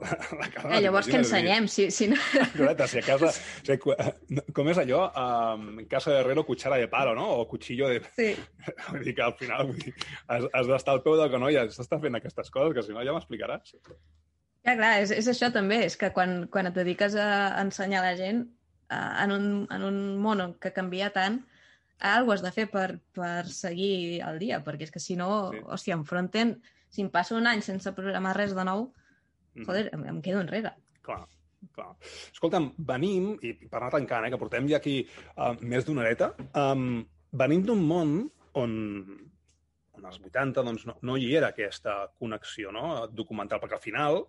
Speaker 2: <laughs>
Speaker 1: La que eh, llavors que ensenyem, si, si no... <laughs>
Speaker 2: Correcte, si a casa... O sigui, com és allò? Um, en casa de herrero, cuchara de palo, no? O cuchillo de... Sí. <laughs> Vull dir que al final vull dir, has, has d'estar al peu del canó i has d'estar fent aquestes coses, que si no ja m'explicaràs.
Speaker 1: Ja, clar, és, és això també, és que quan, quan et dediques a ensenyar a la gent uh, en, un, en un món que canvia tant, alguna has de fer per, per seguir el dia, perquè és que si no, sí. hòstia, enfronten si em passo un any sense programar res de nou, mm. joder, em, em quedo enrere.
Speaker 2: Clar, clar. Escolta'm, venim, i per anar tancant, eh, que portem ja aquí uh, més d'una horeta, um, venim d'un món on, on als 80 doncs, no, no hi era aquesta connexió no? documental, perquè al final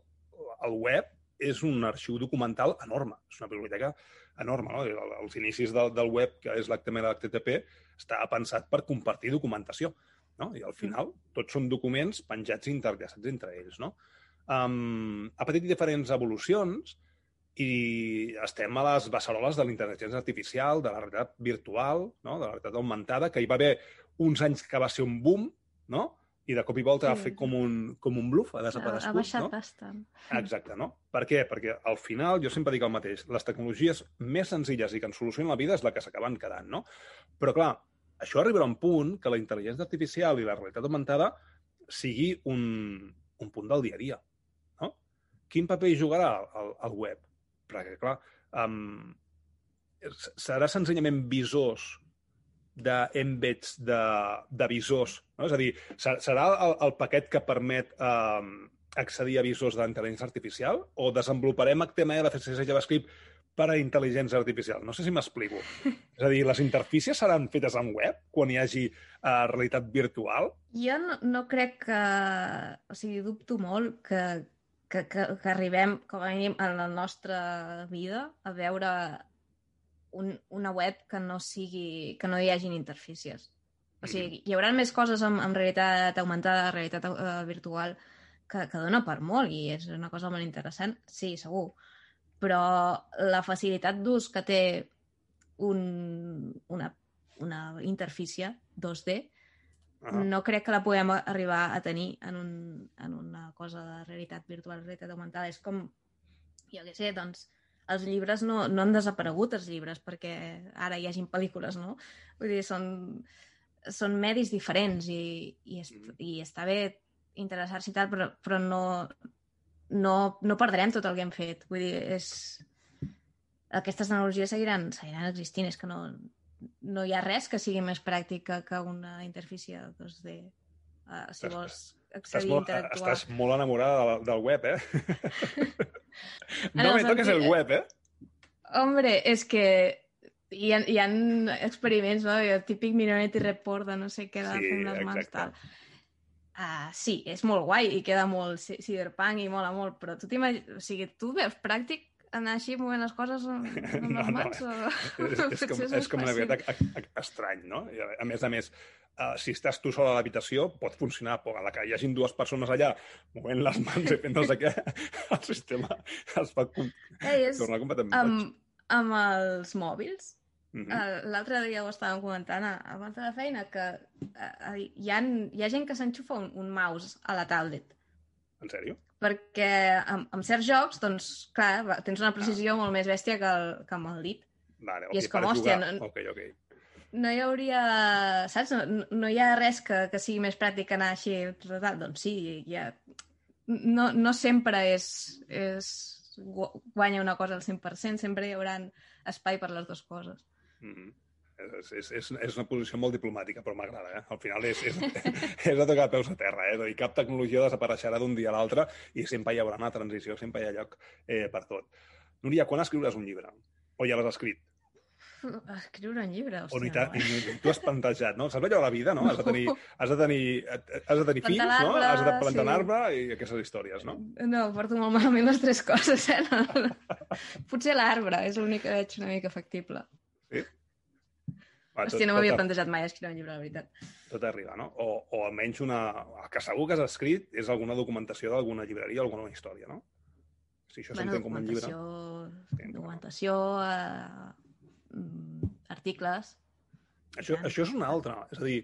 Speaker 2: el web és un arxiu documental enorme, és una biblioteca enorme. No? Els inicis del, del web, que és l'HTML i l'HTTP, està pensat per compartir documentació. No? I al final tots són documents penjats i interllaçats entre ells. No? Um, ha patit diferents evolucions i estem a les beceroles de l'intel·ligència artificial, de la realitat virtual, no? de la realitat augmentada, que hi va haver uns anys que va ser un boom, no? I de cop i volta sí. ha fet com un, com un bluff, ha desaparegut.
Speaker 1: Ha baixat
Speaker 2: no?
Speaker 1: bastant.
Speaker 2: Exacte, no? Per què? Perquè al final, jo sempre dic el mateix, les tecnologies més senzilles i que ens solucionen la vida és la que s'acaben quedant, no? Però clar, això arribarà a un punt que la intel·ligència artificial i la realitat augmentada sigui un, un punt del dia a dia. No? Quin paper hi jugarà el, el web? Perquè, clar, um, serà senzillament visors d'embeds de, de visors. No? És a dir, serà el, el paquet que permet eh, accedir a visors d'intel·ligència artificial o desenvoluparem HTML, CSS i JavaScript per a intel·ligència artificial. No sé si m'explico. <laughs> És a dir, les interfícies seran fetes en web quan hi hagi uh, realitat virtual?
Speaker 1: Jo no, no crec que... O sigui, dubto molt que, que, que, que arribem, com a mínim, en la nostra vida a veure un, una web que no sigui... que no hi hagin interfícies. O sigui, hi haurà més coses amb, amb realitat augmentada, realitat uh, virtual, que, que dona per molt i és una cosa molt interessant, sí, segur però la facilitat d'ús que té un, una, una interfície 2D uh -huh. no crec que la puguem arribar a tenir en, un, en una cosa de realitat virtual, realitat augmentada. És com, jo què sé, doncs, els llibres no, no han desaparegut, els llibres, perquè ara hi hagin pel·lícules, no? Vull dir, són, són medis diferents i, i, est, mm. i està bé interessar-s'hi i tal, però, però no, no, no perdrem tot el que hem fet. Vull dir, és... Aquestes tecnologies seguiran, seguiran existint. És que no, no hi ha res que sigui més pràctic que, que una interfície 2D. Uh, si estàs, vols accedir
Speaker 2: estàs molt,
Speaker 1: interactuar.
Speaker 2: Estàs molt enamorada del, del web, eh? <laughs> no me toques el web, eh?
Speaker 1: Hombre, és que hi ha, hi ha experiments, no? El típic Minority Report de no sé què de sí, fer les mans, tal. Uh, sí, és molt guai i queda molt cyberpunk i mola molt, però tu t'imagines... O sigui, tu veus pràctic anar així movent les coses amb, <laughs> amb no, les mans? No. O...
Speaker 2: És, és, <laughs> com, és, és com una veritat estrany, no? A més a més, uh, si estàs tu sol a l'habitació, pot funcionar, però a la que hi hagin dues persones allà movent les mans i fent no sé què, <laughs> el sistema es pot
Speaker 1: Ei, és, tornar completament amb, amb els mòbils, Uh -huh. L'altre dia ho estàvem comentant abans de la feina, que uh, hi, ha, hi ha gent que s'enxufa un, un mouse a la tablet.
Speaker 2: En sèrio?
Speaker 1: Perquè amb, amb certs jocs, doncs, clar, tens una precisió ah. molt més bèstia que, el, que amb el dit.
Speaker 2: Vale, okay, I és com, hòstia, no, okay, okay.
Speaker 1: No hi hauria... Saps? No, no hi ha res que, que sigui més pràctic anar així. Doncs sí, ha... No, no sempre és, és guanya una cosa al 100%, sempre hi haurà espai per les dues coses. Mm
Speaker 2: -hmm. És, és, és, és una posició molt diplomàtica, però m'agrada, eh? Al final és, és, <laughs> és a tocar peus a terra, eh? Dir, cap tecnologia desapareixerà d'un dia a l'altre i sempre hi haurà una transició, sempre hi ha lloc eh, per tot. Núria, quan escriuràs un llibre? O ja l'has escrit? <laughs>
Speaker 1: Escriure un llibre, hòstia.
Speaker 2: O ta, ni tu has plantejat, no? Saps allò de la vida, no? Has de tenir, has de tenir, has de tenir fills, no? Has de plantar sí. un arbre i aquestes històries, no?
Speaker 1: No, porto molt malament les tres coses, eh? No, no. Potser l'arbre és l'únic que veig una mica factible.
Speaker 2: Sí?
Speaker 1: Va, tot, Hòstia, no m'havia plantejat mai escriure un llibre, la veritat.
Speaker 2: Tot arriba, no? O, o almenys una... El que segur que has escrit és alguna documentació d'alguna llibreria, alguna història, no? Si això bueno, s'entén com un llibre...
Speaker 1: Documentació, eh, mm, articles...
Speaker 2: Això, això és una altra. És a dir,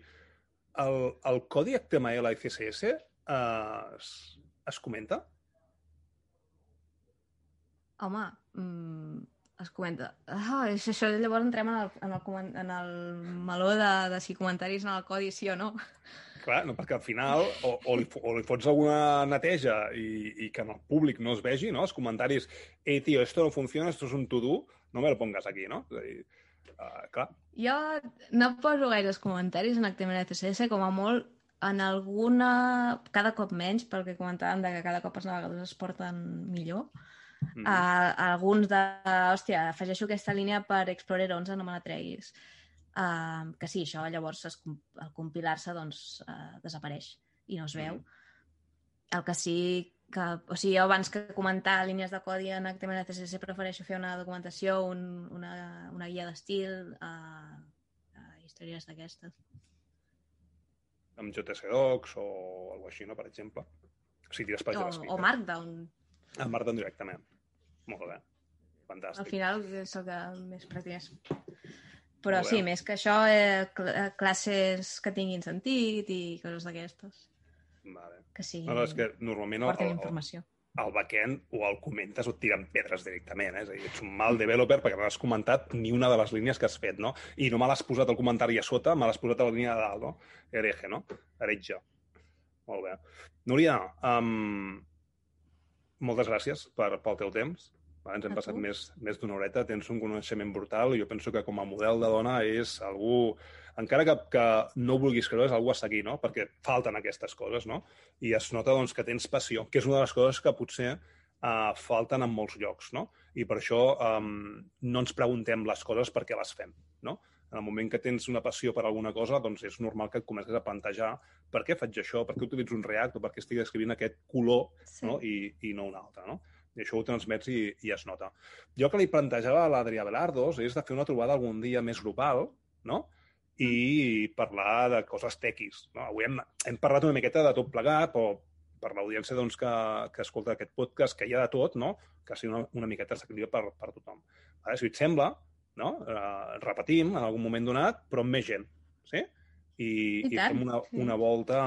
Speaker 2: el, el codi HTML i CSS eh, es, es comenta?
Speaker 1: Home, mm, es comenta. Ah, això, això llavors entrem en el, en el, en el meló de, de si comentaris en el codi sí o no.
Speaker 2: Clar, no, perquè al final o, o, li, o li fots alguna neteja i, i que en el públic no es vegi, no? Els comentaris, ei, tio, esto no funciona, esto es un to-do, no me lo pongas aquí, no? És a dir, uh, clar.
Speaker 1: Jo no poso gaires comentaris en HTML i CSS, com a molt en alguna... cada cop menys, perquè comentàvem de que cada cop els navegadors es porten millor, Mm. Uh, alguns de, hòstia, afegeixo aquesta línia per Explorer 11, no me la treguis. Uh, que sí, això llavors es, al compilar-se doncs, uh, desapareix i no es veu. Mm. El que sí que, o sigui, jo abans que comentar línies de codi en HTML CSS prefereixo fer una documentació, un, una, una guia d'estil, uh, uh, històries d'aquestes.
Speaker 2: Amb JSDocs o alguna així, no, per exemple? Si tires
Speaker 1: o, o Markdown.
Speaker 2: En Markdown directament. Molt bé. Fantàstic.
Speaker 1: Al final és el que més practiques. Però sí, més que això, eh, cl eh, classes que tinguin sentit i coses d'aquestes.
Speaker 2: Vale.
Speaker 1: Que sí.
Speaker 2: No, no, és que normalment
Speaker 1: el, el, informació.
Speaker 2: el backend o el comentes o et tiren pedres directament. Eh? És a dir, ets un mal developer perquè no has comentat ni una de les línies que has fet, no? I no me l'has posat al comentari a sota, me l'has posat a la línia de dalt, no? Hereje, no? Heretge. Molt bé. Núria, um, moltes gràcies per, pel teu temps. Ens hem passat més, més d'una horeta, tens un coneixement brutal i jo penso que com a model de dona és algú, encara que, que no vulguis creure, és algú a seguir, no? Perquè falten aquestes coses, no? I es nota doncs, que tens passió, que és una de les coses que potser uh, falten en molts llocs, no? I per això um, no ens preguntem les coses perquè les fem, no? En el moment que tens una passió per alguna cosa, doncs és normal que et comences a plantejar per què faig això, per què utilitzo un React o per què estic escrivint aquest color
Speaker 1: Sí.
Speaker 2: no? I, i no un altre, no? I això ho transmets i, i es nota. Jo que li plantejava a l'Adrià Belardos és de fer una trobada algun dia més grupal, no? I parlar de coses tequis. No? Avui hem, hem parlat una miqueta de tot plegat, però per l'audiència doncs, que, que escolta aquest podcast, que hi ha de tot, no? que sigui una, una miqueta assequible per, per tothom. Ara, si et sembla, no? eh, repetim en algun moment donat, però amb més gent. Sí? I,
Speaker 1: I
Speaker 2: i
Speaker 1: tant,
Speaker 2: fem una, una volta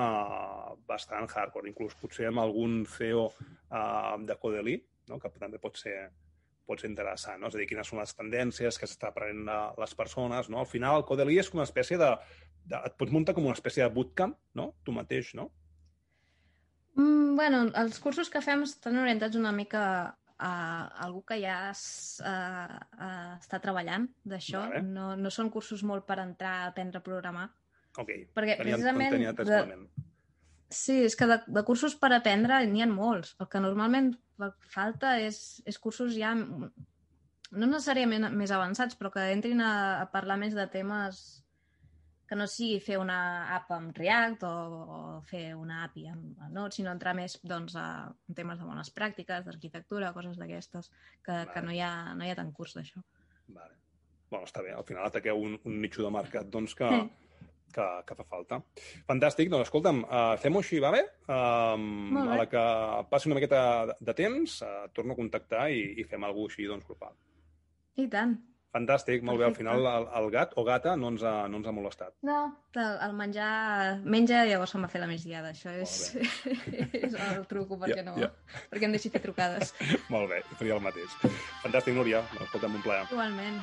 Speaker 2: bastant hardcore, inclús potser amb algun CEO uh, de Codeli, no? que també pot ser, pot ser interessant, no? és a dir, quines són les tendències que s'està aprenent a les persones. No? Al final, el Codeli és com una espècie de, de... Et pots muntar com una espècie de bootcamp, no? Tu mateix, no?
Speaker 1: Mm, bueno, els cursos que fem estan orientats una mica a algú que ja es, uh, uh, està treballant d'això.
Speaker 2: Vale.
Speaker 1: No, no són cursos molt per entrar a aprendre a programar.
Speaker 2: Ok.
Speaker 1: Perquè precisament...
Speaker 2: tenia
Speaker 1: de... Sí, és que de, de cursos per aprendre n'hi ha molts. El que normalment fa- falta és, és cursos ja no necessàriament més avançats, però que entrin a, a parlar més de temes que no sigui fer una app amb React o, o fer una API amb Node, sinó entrar més doncs, a temes de bones pràctiques, d'arquitectura, coses d'aquestes, que,
Speaker 2: Vale.
Speaker 1: que no, hi ha, no hi ha tant curs d'això.
Speaker 2: Vale. Bueno, està bé. Al final ataqueu un, un nicho de mercat doncs, que,
Speaker 1: Sí. <laughs>
Speaker 2: que, que fa falta. Fantàstic. Doncs escolta'm, uh, fem-ho així, va bé? Um,
Speaker 1: bé.
Speaker 2: a la que passi una miqueta de, de temps, uh, torno a contactar i, i fem alguna cosa així doncs, grupal.
Speaker 1: I tant.
Speaker 2: Fantàstic, molt bé. Al
Speaker 1: Perfecte.
Speaker 2: final el, el gat o gata no ens ha, no ens ha molestat.
Speaker 1: No, el, el menjar menja i llavors se'm va fer la migdiada. Això és, <laughs> és el truco perquè,
Speaker 2: Ja,
Speaker 1: no,
Speaker 2: ja.
Speaker 1: perquè em deixi fer trucades. <laughs>
Speaker 2: molt bé, faria el mateix. Fantàstic, Núria. Escolta'm, un plaer.
Speaker 1: Igualment.